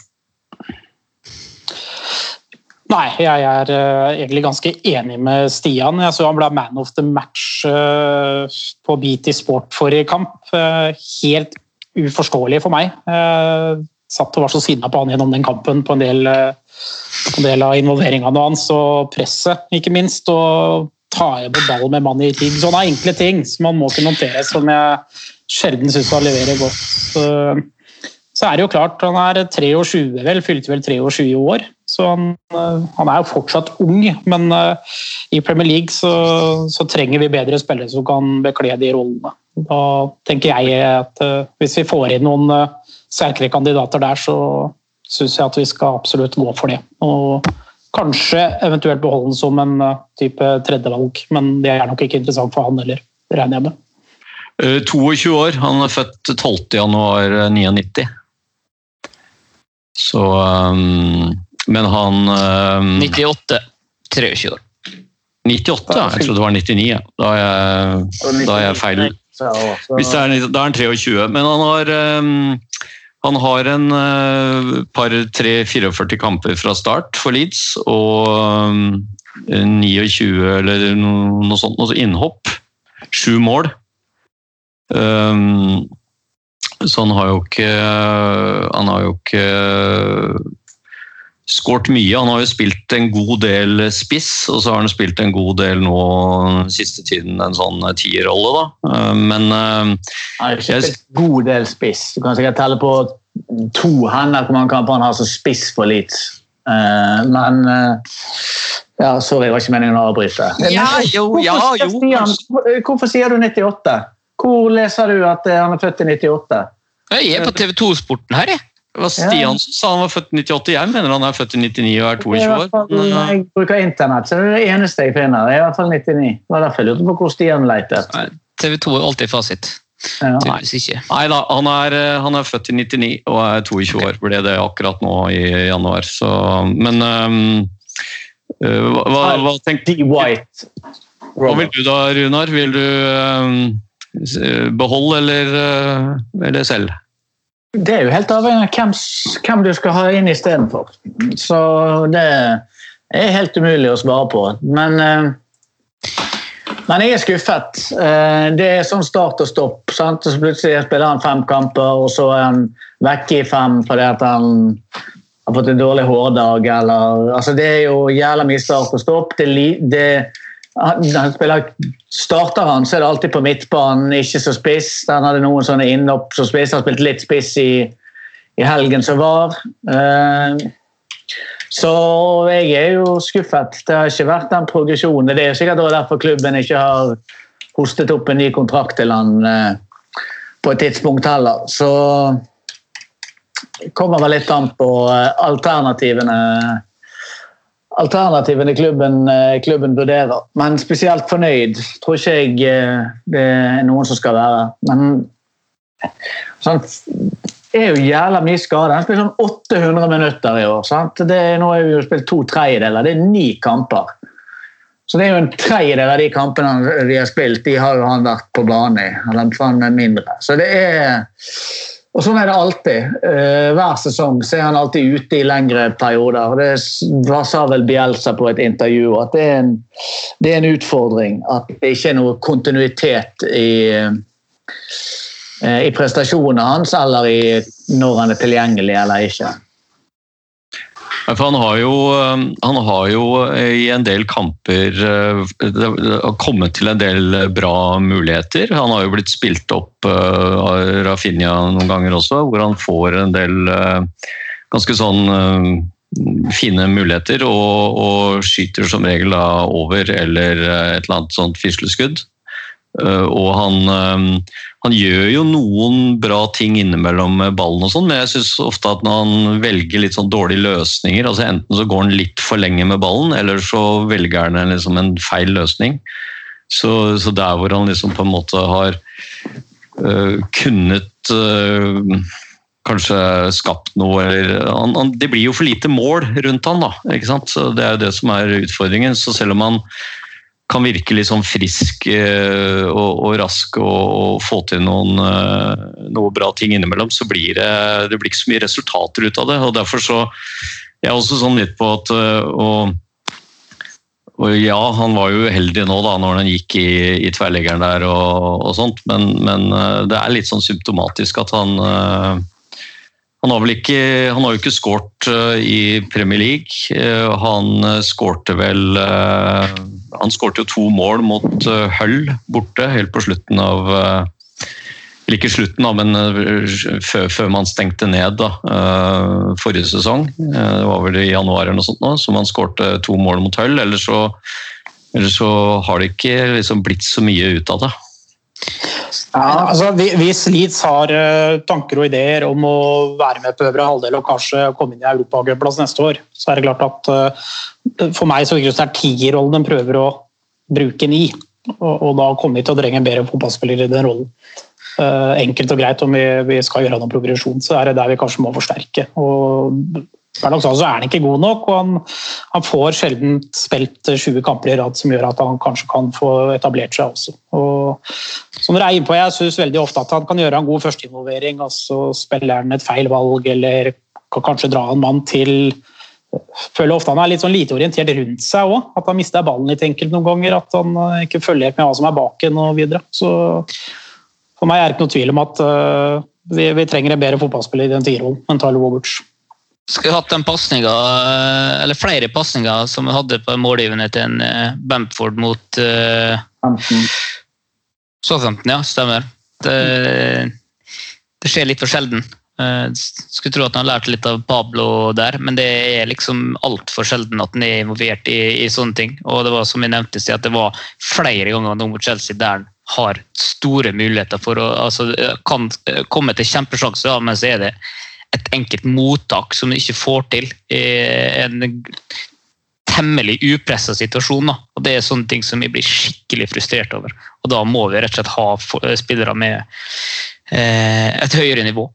Nei, jeg er eh, egentlig ganske enig med Stian. Jeg så han ble man of the match eh, på BT Sport forrige kamp. Eh, helt uforståelig for meg. Jeg satt og var så sinna på han gjennom den kampen på en del, på en del av involveringene hans og presset, ikke minst. Og ta på ball med mann i tid. Sånne enkle ting som man må kunne håndtere, som jeg sjelden syns han leverer godt. Så- Så er det jo klart, han er 23, vel, fylte vel 23 i år. Så han, eh, han er jo fortsatt ung, men eh, i Premier League så, så trenger vi bedre spillere som kan bekle de rollene. Da tenker jeg at eh, hvis vi får inn noen sterkere kandidater der, så syns jeg at vi skal absolutt gå for det. Og kanskje eventuelt beholde den som en eh, type tredjevalg, men det er nok ikke interessant for han heller, regner jeg med. Eh, 22 år, han er født 12. januar 99. Så um, Men han um, 98. 23 år. 98, ja. Jeg trodde det var 99. ja. Da er jeg, da er jeg feil. Hvis det er, da er han 23. Men han har, um, han har en uh, par 3-44 kamper fra start for Leeds, og um, 29 eller noe, sånt, altså innhopp. Sju mål. Um, så han har jo ikke Han har jo ikke skåret mye. Han har jo spilt en god del spiss, og så har han spilt en god del nå siste tiden en sånn tierrolle, da. Uh, Men uh, Han har ikke spilt en god del spiss. Du kan sikkert telle på to hender hvor mange kamper han har som spiss for Leeds. Eh, men eh, ja, Sorry, det var ikke meningen å avbryte. Ja, jo, ja, jo, Hvorfor sier du 98? Hvor leser du at eh, han er født i 98? Jeg er på TV2-sporten her, jeg. Det var Stian som sa han var født i 98. Jeg mener han er født i 99 og er Det er i 22 år. fall, uh, jeg bruker internett, så det er det eneste jeg finner. Det er i hvert fall 99. Det var derfor jeg lurte på hvor Stian leter. TV2 er alltid fasit. Ja. Tydeligvis ikke. Nei da, han er, uh, han er født i 99 og er 22 år. Ble det akkurat nå i januar. Så, men um, hva, hva, hva, tenker D. White. hva vil du da, Runar? Vil du um, beholde eller, eller selge? Det er jo helt avhengig av hvem, hvem du skal ha inn istedenfor. Så det er helt umulig å svare på. Men, eh, men jeg er skuffet. Eh, Det er sånn start og stopp. Sant? Så plutselig spiller han fem kamper, og så er han vekke i fem fordi han har fått en dårlig hårdag. Eller, altså det er jo jævla mye start og stopp. Det, det, han, spiller, starter han, så er det alltid på midtbanen, ikke så spiss. Han hadde noen sånne innopp som spiss. Han spilte litt spiss i, i helgen som var. Eh, så jeg er jo skuffet. Det har ikke vært den progresjonen. Det er sikkert derfor klubben ikke har hostet opp en ny kontrakt til han eh, på et tidspunkt heller. Så det kommer vel litt an på eh, alternativene alternativene klubben, eh, klubben vurderer. Men spesielt fornøyd tror ikke jeg eh, det er noen som skal være. Men sånn, det er jo jævla mye skade. Han spiller sånn 800 minutter i år. Sant? Er, nå har vi jo spilt to tredjedeler. Det er ni kamper. Så det er jo en tredjedel av de kampene vi har spilt, de har jo han vært på bane i. Eller mindre. Så det er og sånn er det alltid. Eh, hver sesong så er han alltid ute i lengre perioder. og Det sa vel Bielsa på et intervju, at det er, en, det er en utfordring. At det ikke er noe kontinuitet i, eh, i prestasjonene hans, eller i når han er tilgjengelig eller ikke. For han har jo, um, han har jo eh, i en del kamper eh, kommet til en del bra muligheter. Han har jo blitt spilt opp eh, av Rafinha noen ganger også, hvor han får en del eh, ganske sånn eh, fine muligheter og, og skyter som regel over eller eh, et eller annet sånt fisleskudd. Eh, Og han, eh, han gjør jo noen bra ting innimellom ballen, og sånn, men jeg syns ofte at når han velger litt sånn dårlige løsninger altså Enten så går han litt for lenge med ballen, eller så velger han liksom en feil løsning. Så, så der hvor han liksom på en måte har øh, kunnet øh, kanskje skapt noe eller han, han, Det blir jo for lite mål rundt han da, ikke sant? Så Det er jo det som er utfordringen. Så selv om han kan virke litt sånn frisk eh, og, og rask og, og få til noen, eh, noe bra ting innimellom, så blir det, det blir ikke så mye resultater ut av det. og Derfor så jeg er også sånn litt på at eh, og, og ja, han var jo uheldig nå da når han gikk i, i tverrleggeren der og, sånt, men, men det er litt sånn symptomatisk at han han har ikke Han har jo ikke skåret eh, i Premier League. Eh, Han uh, skårte vel eh, Han skårte jo to mål mot eh, Hull borte helt på slutten av Eller ikke slutten, da, men eh, før, før man stengte ned da, eh, forrige sesong. Eh, Det var vel i januar eller noe sånt nå, som han skårte to mål mot Hull. Eller så, eller så har det ikke liksom blitt så mye ut av det. Men, altså, hvis Leeds har eh, tanker og ideer om å være med på øvre halvdel og kanskje komme inn i europacupplass neste år, så er det klart at eh, for meg så virker det som det er tierrollen de prøver å bruke den i. Og, da kommer vi til å trenge en bedre fotballspiller i den rollen. Eh, enkelt og greit om vi, vi skal gjøre noen progresjon, så er det der vi kanskje må forsterke. Og Paradoksalt så er han ikke god nok, og han, han får sjelden spilt 20 kamper i rad som gjør at han kanskje kan få etablert seg også. Og som dere er inne på, Jeg syns veldig ofte at han kan gjøre en god førsteinvolvering, og så spiller han et feil valg, eller kan kanskje dra en mann til føler ofte han er litt sånn lite orientert rundt seg òg. At han mister ballen litt enkelt noen ganger. At han eh, ikke følger helt med hva som er bak en og videre. Så for meg er det ikke noe tvil om at uh, vi, vi trenger en bedre fotballspiller i den tierrollen enn Tyler Woberts. Skulle hatt den pasninga, eller flere pasninger som vi hadde på målgivende til en eh, Bamford mot eh, Enten. Southampton, ja. Stemmer. Det, det skjer litt for sjelden. Uh, Skulle tro at han har lært litt av Pablo der, men det er liksom altfor sjelden at han er involvert i, i sånne ting. Og det var som jeg nevnte, at det var flere ganger nå mot Chelsea der han har store muligheter for å altså, kan komme til kjempesjanser, ja, men så er det et enkelt mottak som du ikke får til. i en temmelig upressa situasjon. Da. Og Det er sånne ting som vi blir skikkelig frustrert over. Og Da må vi rett og slett ha for- spillere med eh, et høyere nivå.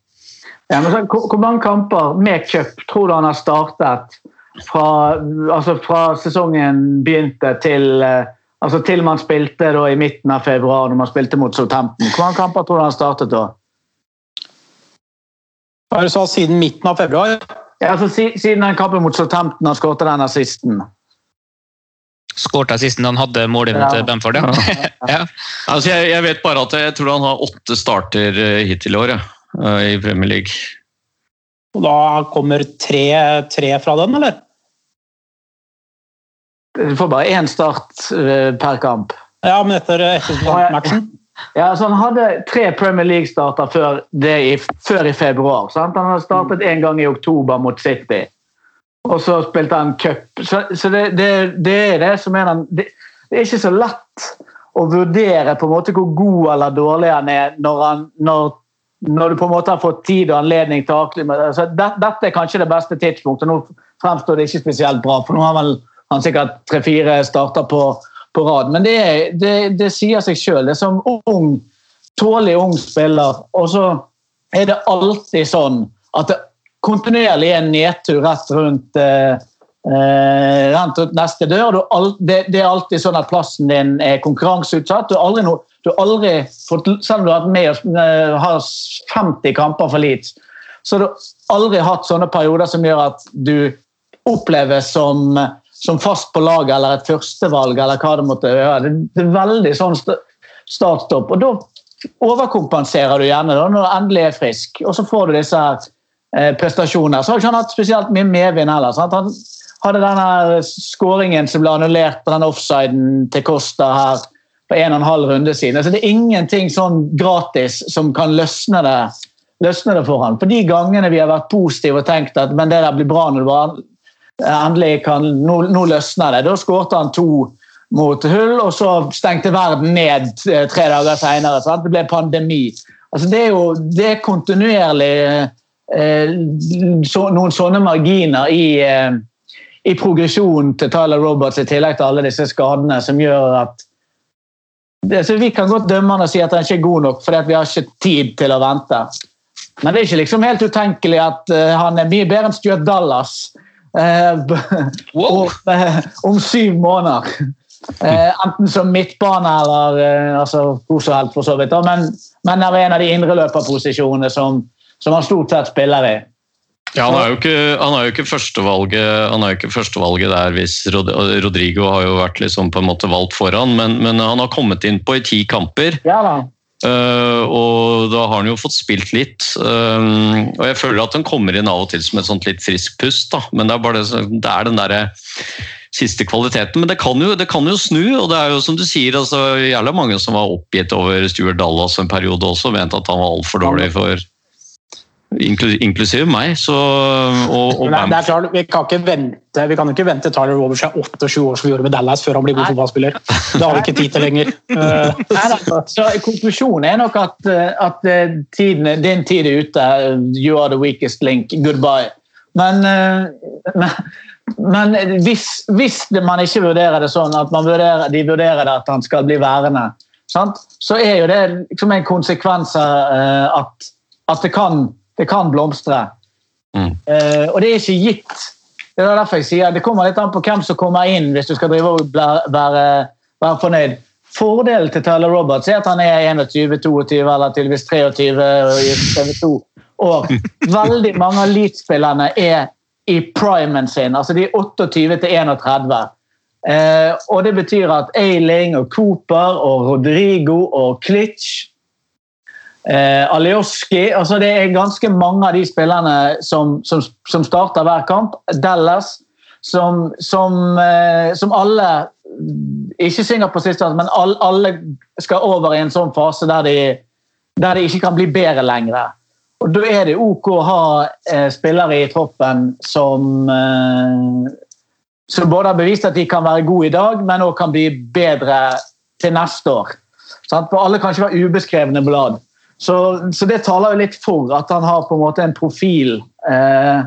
Ja, men så, hvor, mange kamper med cup tror du han har startet fra, altså fra sesongen begynte til, eh, altså til man spilte da i midten av februar, når man spilte mot Southampton? Hvor mange kamper tror du han startet da? Hva er det du sa, siden midten av februar? Ja, altså si, Siden den kampen mot Southampton han skåret den assisten. Skåret assisten han hadde målet Ja. mot Bamford. Ja. ja. Altså, jeg, jeg vet bare at jeg tror han har åtte starter eh, hittil i år, eh, i Premier League. Og da kommer tre, tre fra den, eller? Du får bare én start eh, per kamp. Ja, men etter, etter matchen. Ja, så Han hadde tre Premier League-starter før, før i februar. Sant? Han hadde startet én gang i oktober mot City. Og så spilte han cup. Så, så det, det, det er det som er den det, det er ikke så lett å vurdere på en måte hvor god eller dårlig han er når, han, når, når du på en måte har fått tid og anledning til å akle altså, det, Dette er kanskje det beste tidspunktet. Nå fremstår det ikke spesielt bra, for nå har vel han sikkert tre-fire starter på, på rad. Men det, er- det, det sier seg sjøl. Det er som ung, tålig ung spiller. Og så er det alltid sånn at det kontinuerlig er en nedtur rett rundt, eh, eh, rett rundt neste dør. Du, al- det, det er alltid sånn at plassen din er konkurranseutsatt. Du har aldri, no, du har aldri fått, selv om du har med eh, har 50 kamper for Leeds, så har du aldri hatt sånne perioder som gjør at du oppleves som, som fast på laget eller et førstevalg eller hva det måtte være. Det, er veldig sånn startstopp. Og da overkompenserer du gjerne da, når du endelig er frisk, og så får du disse her eh, prestasjonene. Så har ikke han hatt spesielt mye medvind heller. Sant? Han hadde denne skåringen som ble annullert på den offsiden til Costa her på en og en halv runde siden. Altså, det er ingenting sånn gratis som kan løsne det, løsne det for han. På de gangene vi har vært positive og tenkt at men det der blir bra når det bare endelig kan, nå, nå løsner det. Da skårte han to mot Hull, og så stengte verden ned eh, tre dager senere. Det ble pandemi. Altså, det er jo det er kontinuerlig eh, så, noen sånne marginer i, eh, i progresjonen til Tyler Roberts i tillegg til alle disse skadene som gjør at det, så Vi kan godt dømme han og si at han ikke er god nok fordi vi har ikke tid til å vente. Men det er ikke liksom helt utenkelig at uh, han er mye bedre enn Stuart Dallas Wow. om, eh, om syv måneder. Eh, enten som midtbane eller eh, altså, hvor som helst, for så vidt. da, Men, men er en av de indreløperposisjonene som, som han stort sett spiller i. Ja, han er jo ikke, han er jo ikke, førstevalget, ikke førstevalget der hvis Rod Rodrigo har jo vært liksom på en måte valgt foran, men, men han har kommet inn på i ti kamper. Ja Eh, og da har han jo fått spilt litt. Eh, og jeg føler at han kommer inn av og til som et sånt litt friskt pust, da. Men det er bare det, det er den derre siste kvaliteten. Men det kan, jo, det kan jo snu, og det er jo som du sier, altså jævla mange som var oppgitt over Stuart Dallas en periode også, mente at han var altfor dårlig for inklu- Inklusiv meg, så og, og Men det, er- er klart, vi kan ikke vente vi kan ikke vente Tyler Roberts er 28 år som vi gjorde med Dallas før han blir god fotballspiller. Det har vi ikke tid til lenger. Nei, Så konklusjonen er nok at, eh, at eh, tiden, din tid er ute. You are the weakest link. Goodbye. Men, eh, men, men hvis, hvis man ikke vurderer det sånn at man vurderer, de vurderer det at han skal bli værende, sant? så er jo det liksom en konsekvens av eh, at, at det, kan, det kan blomstre. Mm. Uh, og det er ikke gitt. Det er derfor jeg sier det kommer litt an på hvem som kommer inn hvis du skal drive og være, være fornøyd. Fordelen til Tyler Roberts er at han er 21-22 eller tydeligvis 23 i TV2 år. Veldig mange av Leeds-spillerne er i primen sin. altså De er 28 til 31. Eh, og det betyr at Ailing og Cooper og Rodrigo og Klitsch Eh, Alioski altså Det er ganske mange av de spillerne som, som, som starter hver kamp. Dallas, som, som, eh, som alle ikke synger på siste, men alle, alle skal over i en sånn fase der de, der de ikke kan bli bedre lenger. Og Da er det ok å ha eh, spillere i troppen som eh, som både har bevist at de kan være gode i dag, men også kan bli bedre til neste år. For alle kan ikke være ubeskrevne blad. Så, så det taler jo litt for at han har på en måte en profil eh,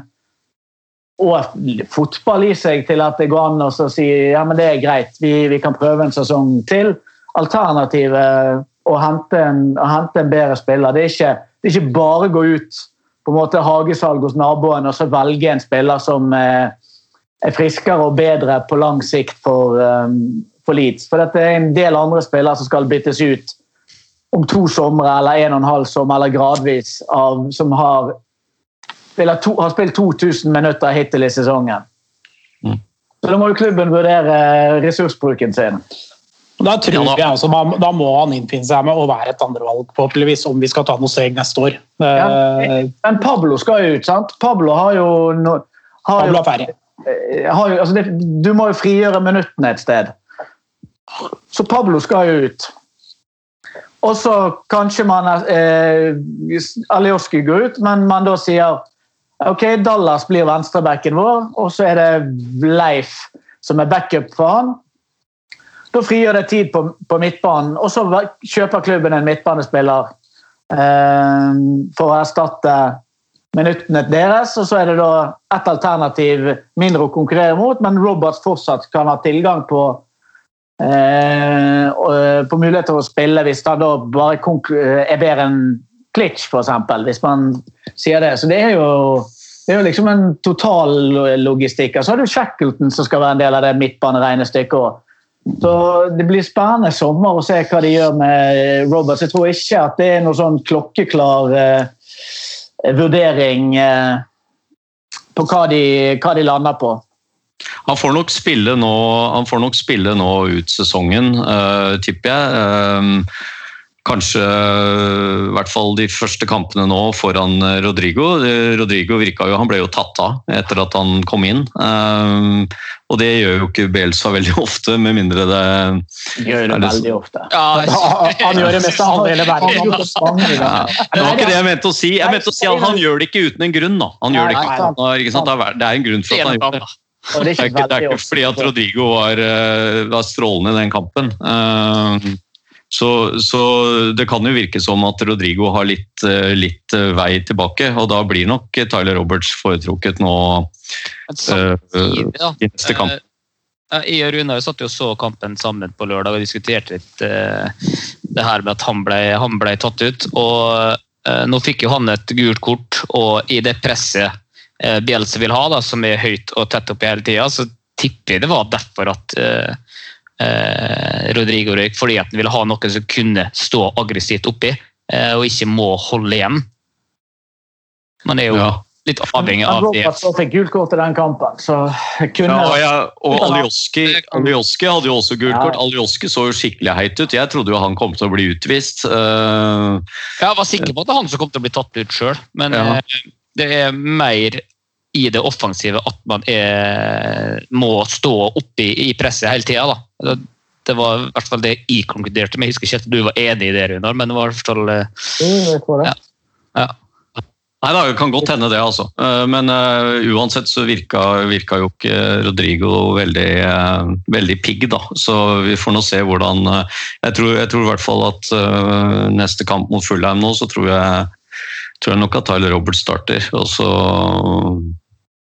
og fotball i seg til at det går an å si ja, men det er greit, vi, vi kan prøve en sesong til. Alternativet å hente en, å hente en bedre spiller. Det er, ikke, det er ikke bare å gå ut på en måte hagesalg hos naboen og så velge en spiller som eh, er friskere og bedre på lang sikt for, um, for Leeds. For dette er en del andre spillere som skal byttes ut om to somre eller en og en halv sommer, eller gradvis, av, som har, to, har spilt 2000 minutter hittil i sesongen. Mm. Så da må jo klubben vurdere ressursbruken sin. Da tror Ja, da- jeg også, da, da må han innfinne seg med å være et andrevalg, forhåpentligvis, om vi skal ta noe steg neste år. Ja. Eh, Men Pablo skal jo ut, sant? Pablo har jo, no, har Pablo er ferdig. eh, har jo altså det, Du må jo frigjøre minuttene et sted. Så Pablo skal jo ut. Og så kanskje man eh, Alioski går ut, men man da sier ok, Dallas blir venstrebacken vår, og så er det Leif som er backup for han. Da frigjør det tid på, på midtbanen, og så kjøper klubben en midtbanespiller eh, for å erstatte minuttene deres. Og så er det da et alternativ mindre å konkurrere mot, men Roberts fortsatt kan ha tilgang på på mulighet til å spille hvis han da bare er bedre enn Klitsch, f.eks. Hvis man sier det. Så det er jo, det er jo liksom en total logistikk. Og så har du Shackleton som skal være en del av det midtbaneregnestykket òg. Så det blir spennende sommer å se hva de gjør med Roberts. Jeg tror ikke at det er noen sånn klokkeklar eh, vurdering eh, på hva de, hva de lander på. Han får nok spille nå, han får nok spille nå ut sesongen, uh, tipper jeg. Eh, kanskje i hvert fall de første kampene nå foran eh, Rodrigo. Rodrigo virka jo, han ble jo tatt av etter at han kom inn. Eh, og det gjør jo ikke Bielsa veldig ofte, med mindre det Gjør det det veldig ofte. Han, han gjør det meste av alle i hele verden. ja. Det var ikke det jeg mente å si. Jeg mente å si at han gjør det ikke uten en grunn. da. Han gjør det ikke? Det er en grunn for at han gjør det. Og det Det er ikke, det er ikke fordi at Rodrigo var, eh, var strålende i den kampen. Eh, Så, så det kan jo virke som at Rodrigo har litt, eh, litt vei tilbake, og da blir nok Tyler Roberts foretrukket nå eh, samtidig, da, i neste kamp. Jeg og Runar satt jo og så kampen sammen på lørdag og diskuterte litt uh, det her med at han ble, han ble tatt ut. og uh, Nå fikk jo han et gult kort, og i det presset eh, Bielsa vil ha, da, som er høyt og tett oppi hele tida, så tipper jeg det var derfor at eh, eh, Rodrigo røyk, fordi at han ville ha noen som kunne stå aggressivt oppi, eh, og ikke må holde igjen. Man er jo Ja. litt avhengig av det. Robert så fikk gult kort i den kampen, så kunne Ja, og jeg- og Alioski, Alioski hadde jo også gult Ja. kort. Alioski så jo skikkelig heit ut. Jeg trodde jo han kom til å bli utvist. Uh... Jeg var sikker på at det var han som kom til å bli tatt ut sjøl, men Ja. Det er mer i det offensive at man er, må stå oppi i presset hele tida. Det, det var i hvert fall det jeg konkluderte med. Jeg husker ikke at du var enig i det, Runar, men det var i hvert fall eh, det. ja. Nei, Det kan godt hende, det. altså. Eh, Men uh, uansett så virka, virka jo ikke Rodrigo veldig, uh, veldig pigg, da. Så vi får nå se hvordan uh, Jeg tror, jeg tror i hvert fall at neste kamp mot Fulheim nå, så tror jeg, tror jeg nok at Tyler Roberts starter. Og så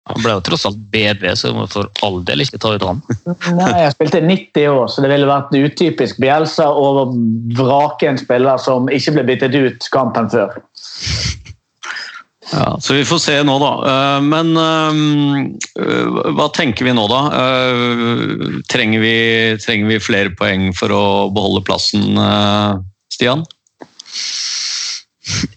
Han ble jo tross alt bedre, så må for all del ikke ta ut han. Nei, jeg spilte 90 år, så det ville vært utypisk Bjelsa å vrake en spiller som ikke ble byttet ut kampen før. Ja, så vi får se nå, da. Eh, Men eh, hva tenker vi nå, da? Eh, Trenger vi, trenger vi flere poeng for å beholde plassen, Stian?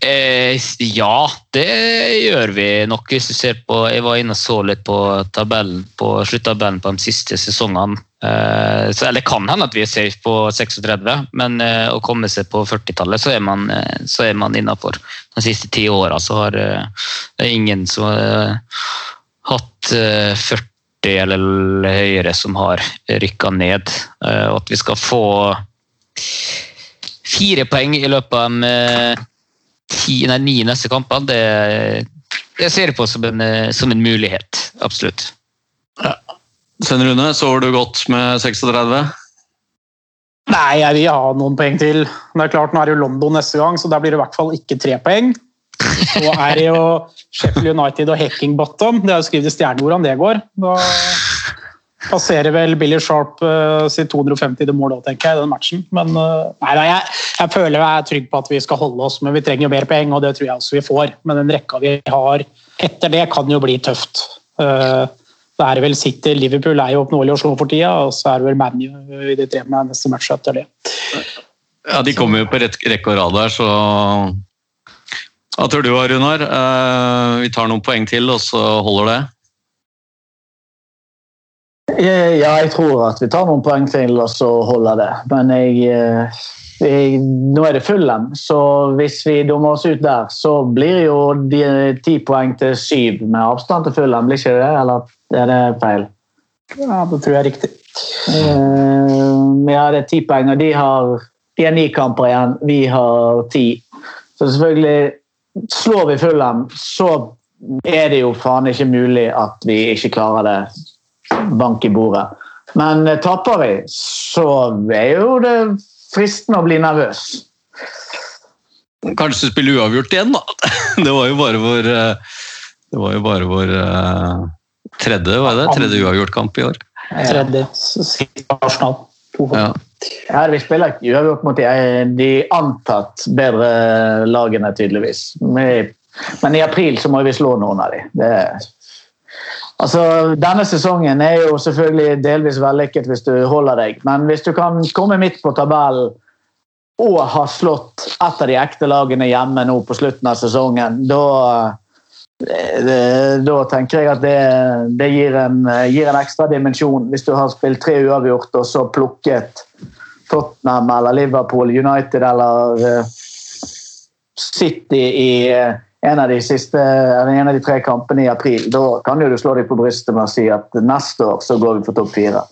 Eh, ja, det gjør vi nok. Hvis du ser på, jeg var inne og så litt på tabellen på sluttabellen på de siste sesongene. Eh, så, eller kan hende at vi er safe på 36, men eh, å komme seg på 40-tallet, så er man, eh, så er man innafor. De siste ti åra så har eh, det ingen som har eh, hatt eh, 40 eller høyere som har rykka ned. Og at vi skal få fire poeng i løpet av ti, nei, ni neste kamper, det, det ser jeg på som en, eh, som en mulighet. Absolutt. Sven Rune, sover du godt med 36? Nei, jeg vil ha noen poeng til. Det er klart, Nå er det jo London neste gang, så der blir det i hvert fall ikke tre poeng. Så er det jo Sheffield United og Hacking Bottom. Det er jo skrevet i stjerneord om det går. Da passerer vel Billy Sharp uh, sitt 250. mål òg, tenker jeg, den matchen. Men uh, nei, jeg, jeg føler jeg er trygg på at vi skal holde oss, men vi trenger jo mer poeng, og det tror jeg også vi får. Men den rekka vi har etter det, kan jo bli tøft. Uh, det er vel City, Liverpool er jo oppnåelig å slå for tida, og så er det vel ManU i de tre med neste match etter det. Ja, De kommer jo på rekke og rad der, så Hva tror du, Runar? Uh, Vi tar noen poeng til, og så holder det? Eh, Ja, jeg tror at vi tar noen poeng til og så holder det. Men jeg, eh, jeg Nå er det Fulham, så hvis vi dummer oss ut der, så blir jo de ti poeng til syv med avstand til Fulham, blir ikke det? Eller er det feil? Ja, Det tror jeg er riktig. Eh, Ja, det er ti poeng, og de har, de har ni kamper igjen. Vi har ti. Så selvfølgelig Slår vi Fulham, så er det jo faen ikke mulig at vi ikke klarer det. Bank i bordet. Men eh, taper vi, så er jo det fristende å bli nervøs. Kanskje spille uavgjort igjen, da. Det var jo bare vår eh, Det var jo bare vår eh, tredje, var det? Tredje uavgjort-kamp i år. Tredje Arsenal. Ja. Her vi spiller uavgjort mot de, de antatt bedre lagene, tydeligvis. Men, i april så må vi slå noen av dem. Det, altså, denne sesongen er jo selvfølgelig delvis vellykket hvis du holder deg, men hvis du kan komme midt på tabellen og ha slått et av de ekte lagene hjemme nå på slutten av sesongen, da da tenker jeg at det, det gir, en, gir en ekstra dimensjon. Hvis du har spilt tre uavgjort og så plukket Tottenham eller Liverpool, United eller eh, City i eh, en av de siste, eller en av de tre kampene i april, da kan jo du slå deg på brystet med å si at neste år så går vi for topp fire.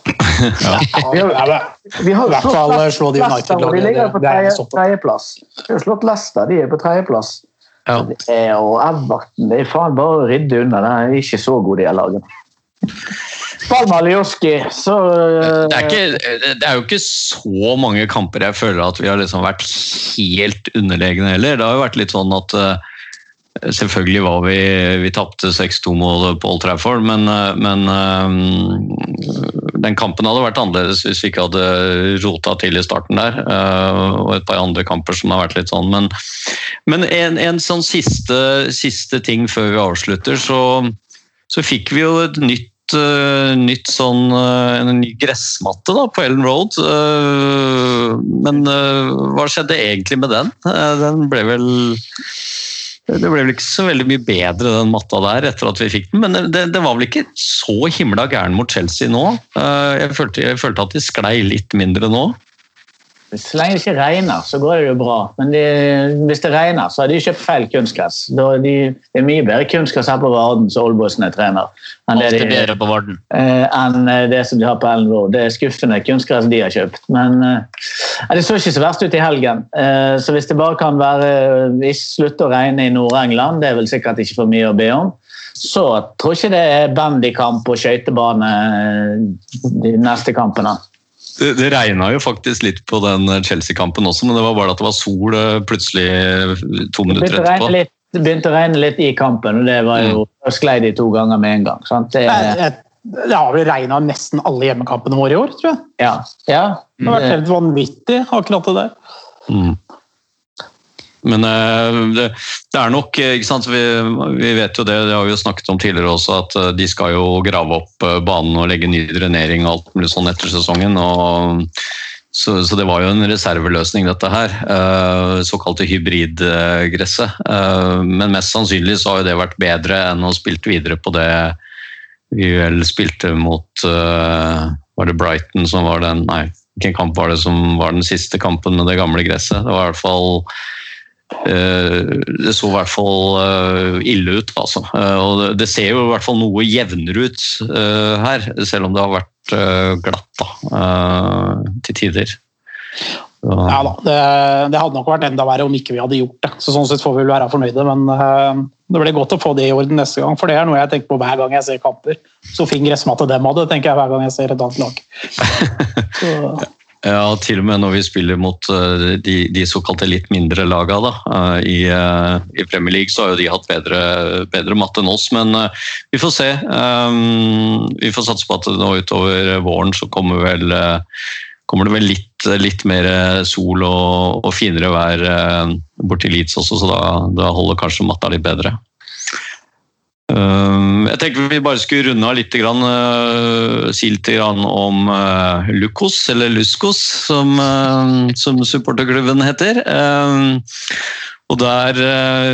Vi har, Ja, vi har I slått fall Leicester, slå de og de ligger på tredjeplass. Vi har slått Leicester, de er på tredjeplass. Ja. Og Everton det er faen bare å rydde unna. Det er ikke så gode, de lagene. Palma Alioski, så Det er, ikke, det er jo ikke så mange kamper jeg føler at vi har liksom vært helt underlegne heller. Det har jo vært litt sånn at eh, Selvfølgelig var vi Vi tapte 6-2-målet på Old Trafford, men, eh, men eh, den kampen hadde vært annerledes hvis vi ikke hadde rota til i starten der. eh, Og et par andre kamper som har vært litt sånn. Men, men en, en sånn siste, siste ting før vi avslutter, så, så fikk vi jo et nytt eh, nytt sånn, eh, en ny gressmatte da, på Ellen Road. eh, Men hva skjedde egentlig med den? Den ble vel det ble vel ikke så veldig mye bedre den matta der etter at vi fikk den, men det, det var vel ikke så himla gæren mot Chelsea nå. Jeg følte, jeg følte at de sklei litt mindre nå. Så lenge det ikke regner, så går det jo bra. Men de, hvis det regner, så har de kjøpt feil kunstgress. Er de, det er mye bedre kunstgress her på Varden som Oldboysene trener, enn det, er de, bedre på Varden. eh, enn det som de har på Ellen Road. Det er skuffende kunstgress de har kjøpt. Men eh, det så ikke så verst ut i helgen. Eh, så hvis det bare kan være hvis slutte å regne i Nord-England, det er vel sikkert ikke for mye å be om, så tror jeg ikke det er bandykamp og skøytebane eh, de neste kampene. Det, det regna jo faktisk litt på den Chelsea-kampen også, men det var bare at det var sol eh, plutselig to minutter etterpå. litt, det begynte å regne litt i kampen, og det var jo, mm. sklei de to ganger med en gang. Sant? Det, Det, det, det har vel regna nesten alle hjemmekampene våre i år, tror jeg. ja, ja, Det har vært helt vanvittig, akkurat det der. Mm. Men eh, det, det er nok eh, ikke sant? Vi, vi vet jo det, det har vi jo snakket om tidligere også, at eh, de skal jo grave opp banen og legge ny drenering og alt mulig sånn etter sesongen. og så, så det var jo en reserveløsning, dette her. Såkalte hybridgresset. Men mest sannsynlig så har jo det vært bedre enn å spilt videre på det vi vel spilte mot Var det Brighton som var den Nei, hvilken kamp var det som var den siste kampen med det gamle gresset? Det var i hvert fall det så i hvert fall eh, ille ut, altså. Eh, Og det- ser jo i hvert fall noe jevnere ut eh, her, selv om det har vært eh, glatt da, eh, til tider. Så, Ja da, det, det hadde nok vært enda verre om ikke vi hadde gjort det. Så sånn sett får vi vel være fornøyde, men eh, det blir godt å få det i orden neste gang. For det er noe jeg tenker på hver gang jeg ser kamper. Så fin gressmatte dem hadde, tenker jeg hver gang jeg ser et annet lag. Så, Ja, til og med når vi spiller mot eh, de, de såkalte litt mindre laga da, eh, i, eh, i Premier League, så har jo de hatt bedre, bedre matte enn oss. Men vi får se. Vi får satse på at nå utover våren så kommer, vel, kommer det vel litt, litt mer sol og, og finere vær borti Leeds også, så da, da holder kanskje matta litt bedre. Um, Jeg tenker vi bare skulle runde av litt, uh, si litt om uh, Lukos, eller Luskos, som, uh, som supporterklubben heter. Um, og der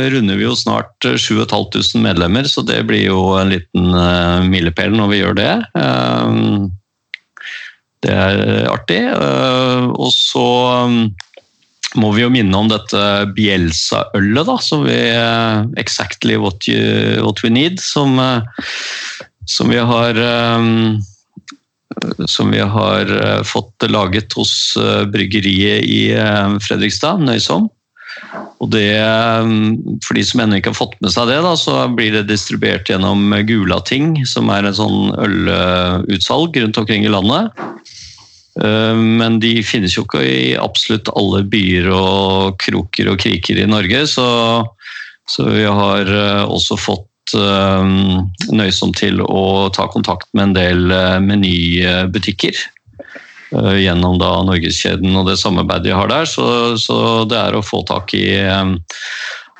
runder vi jo snart uh, 7500 medlemmer, så det blir jo en liten milepæl når vi gjør det. Um, det er artig. Og så må vi jo minne om dette Bielsa-ølet, da, som vi eh, Exactly what, you, what we need, som, eh, som vi har eh, som vi har fått laget hos bryggeriet i Fredrikstad, Nøysom. Og det, for de som ennå ikke har fått med seg det, da, så blir det distribuert gjennom Gulating, som er en sånn ølutsalg rundt omkring i landet. Eh, Men de finnes jo ikke i absolutt alle byer og kroker og kriker i Norge, så, så vi har eh, også fått eh, nøysomt til å ta kontakt med en del menybutikker. Gjennom da Norgeskjeden og det samarbeidet de har der. Så, så det er å få tak i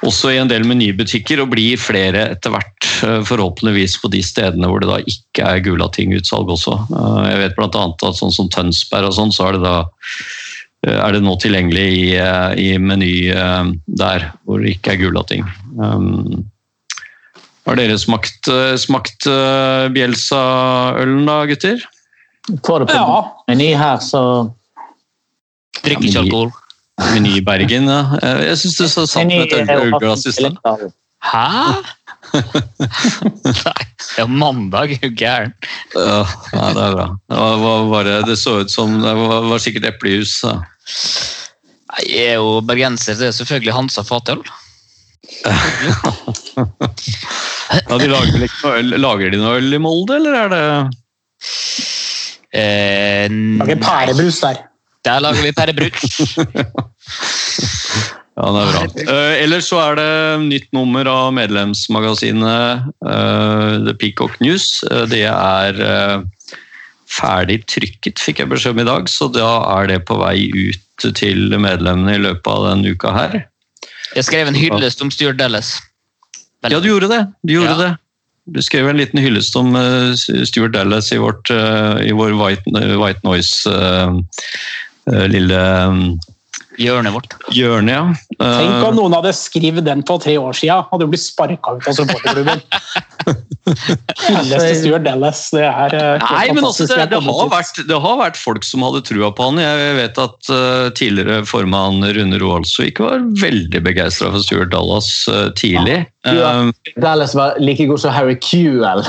også i en del menybutikker, og blir flere etter hvert, eh, forhåpentligvis på de stedene hvor det da ikke er Gulating-utsalg også. Eh, Jeg vet bl.a. at sånn som Tønsberg og sånn, så er det da eh, er det nå tilgjengelig i, i meny der hvor det ikke er Gulating. Um, Har dere smakt, smakt Bjelsa-ølen da, gutter? Får det på ja, meny her, så Drikker ikke alkohol. Meny i Bergen, ja. Eh, Jeg syns det så satt med et ølglass i stad. Hæ? Nei, det er mandag, er du gæren. Ja, ja, det er bra. Det, var, var bare, det så ut som det var, var sikkert eplejus. Jeg er jo bergenser, det er selvfølgelig Hansa fatøl. Ja, de lager, øl, lager de noe øl i Molde, eller er det Eh, lager pærebrus der. Der lager vi pærebrus. Ja, det er bra. Uh, ellers så er det nytt nummer av medlemsmagasinet uh, The Peacock News. Uh, det er ferdig trykket, fikk jeg beskjed om i dag, så da er det på vei ut til medlemmene i løpet av denne uka her. Jeg skrev en hyllest om Stuart Dallas. Ja, du gjorde det. Du gjorde Ja. det. Du skrev en liten hyllest om Stuart Dallas i, vårt, i vår White, White Noise lille, Hjørnet vårt. Hjørnet, ja. Tenk Eh, om noen hadde skrevet den for tre år siden. Hadde jo blitt sparka ut av supporterklubben. Stuart Dallas. Det er eh, Nei, men også det, det, har vært, det har vært folk som hadde trua på han. Jeg vet at uh, tidligere formann Rune Roaldsvik var veldig begeistra for Stuart Dallas uh, tidlig. Ja. Eh, Dallas var like god som Harry Kewell.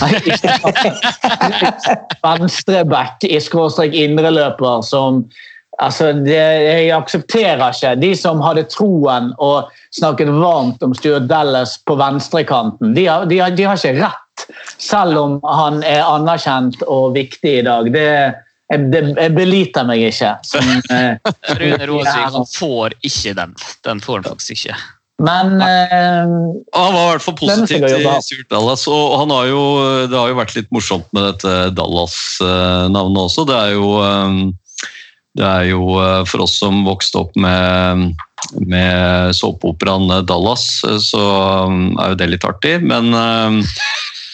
Venstreback i skråstrek indreløper som Altså, det, jeg aksepterer ikke de som hadde troen og snakket varmt om Stuart Dallas på venstrekanten. De har, de, har, de har ikke rett, selv om han er anerkjent og viktig i dag. Det, jeg, det, jeg beliter meg ikke. Som, eh, Rune Råsvik han får ikke den. Den får han faktisk ikke. men eh, Han var i hvert fall positiv til? Stuart Dallas. Og han har jo, det har jo vært litt morsomt med dette Dallas-navnet også. Det er jo, eh, det er jo eh, for oss som vokste opp med, med såpeoperaen Dallas, eh, så eh, er jo det litt artig. Men eh,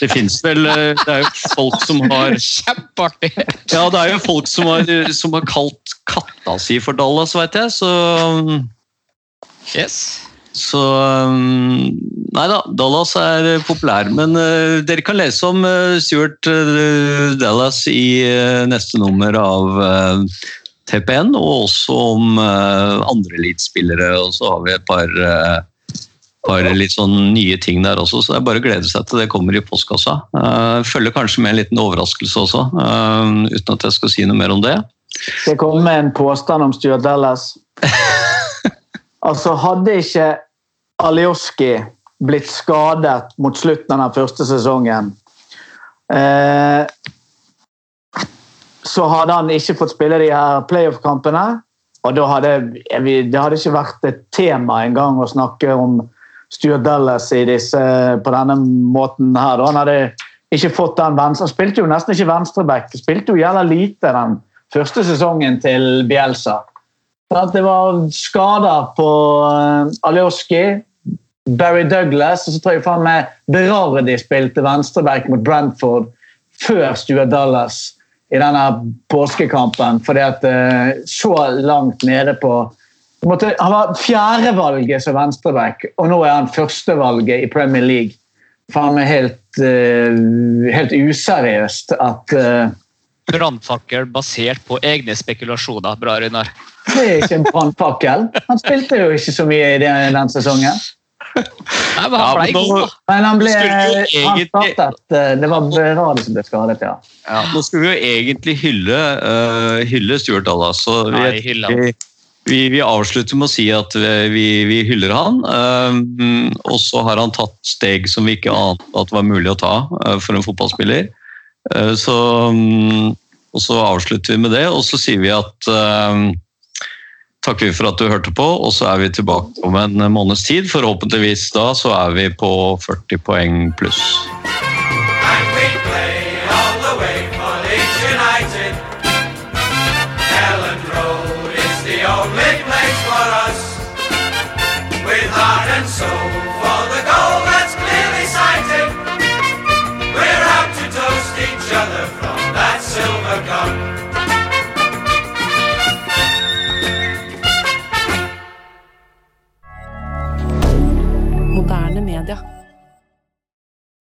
det fins vel eh, Det er jo folk som har Kjempeartig! Ja, det er jo folk som har, som har kalt katta si for Dallas, veit jeg. Så Yes. så um, Nei da, Dallas er populær. Men uh, dere kan lese om uh, Stuart uh, Dallas i neste nummer av TPN, og også om uh, andre elitespillere. Og så har vi et par, uh, par litt sånn nye ting der også, så det er bare å glede seg til det kommer i postkassa. Uh, følger kanskje med en liten overraskelse også, uh, uten at jeg skal si noe mer om det. Det kommer med en påstand om Stuart Dallas? altså, hadde ikke Alioski blitt skadet mot slutten av den første sesongen, eh, så hadde han ikke fått spille de her playoff-kampene. Og da hadde det hadde ikke vært et tema engang å snakke om Stuart Dallas disse, på denne måten her. Han hadde ikke fått den venstre. Han spilte jo nesten ikke venstreback. Spilte jo jævla lite den første sesongen til Bielsa. Det var skader på uh, Alioski, Barry Douglas, og så tror jeg faen meg Berardi spilte venstreback mot Brentford før Stuart Dallas i denne påskekampen, fordi at eh, så langt nede på måtte, Han var fjerdevalget som venstreback, og nå er han førstevalget i Premier League. Faen meg helt, eh, helt useriøst at uh, Brannfakkel basert på egne spekulasjoner. Bra, Runar. Det er ikke en brannfakkel. Han spilte jo ikke så mye i den, den sesongen. Nei, men Ja, han men ble nå- god, da. Men han ble startet, eh, Det var Berardi som ble skadet, ja. Ja, nå skulle vi jo egentlig hylle, uh, hylle Stuart Dallas. Så vi, Nei, hylle vi, vi, vi avslutter med å si at vi, vi, hyller han. Uh, og så har han tatt steg som vi ikke ante at var mulig å ta uh, for en fotballspiller. Eh, så, um, og så avslutter vi med det, og så sier vi at takker vi for at du hørte på, og så er vi tilbake om en måneds tid. Forhåpentligvis da så er vi på 40 poeng pluss.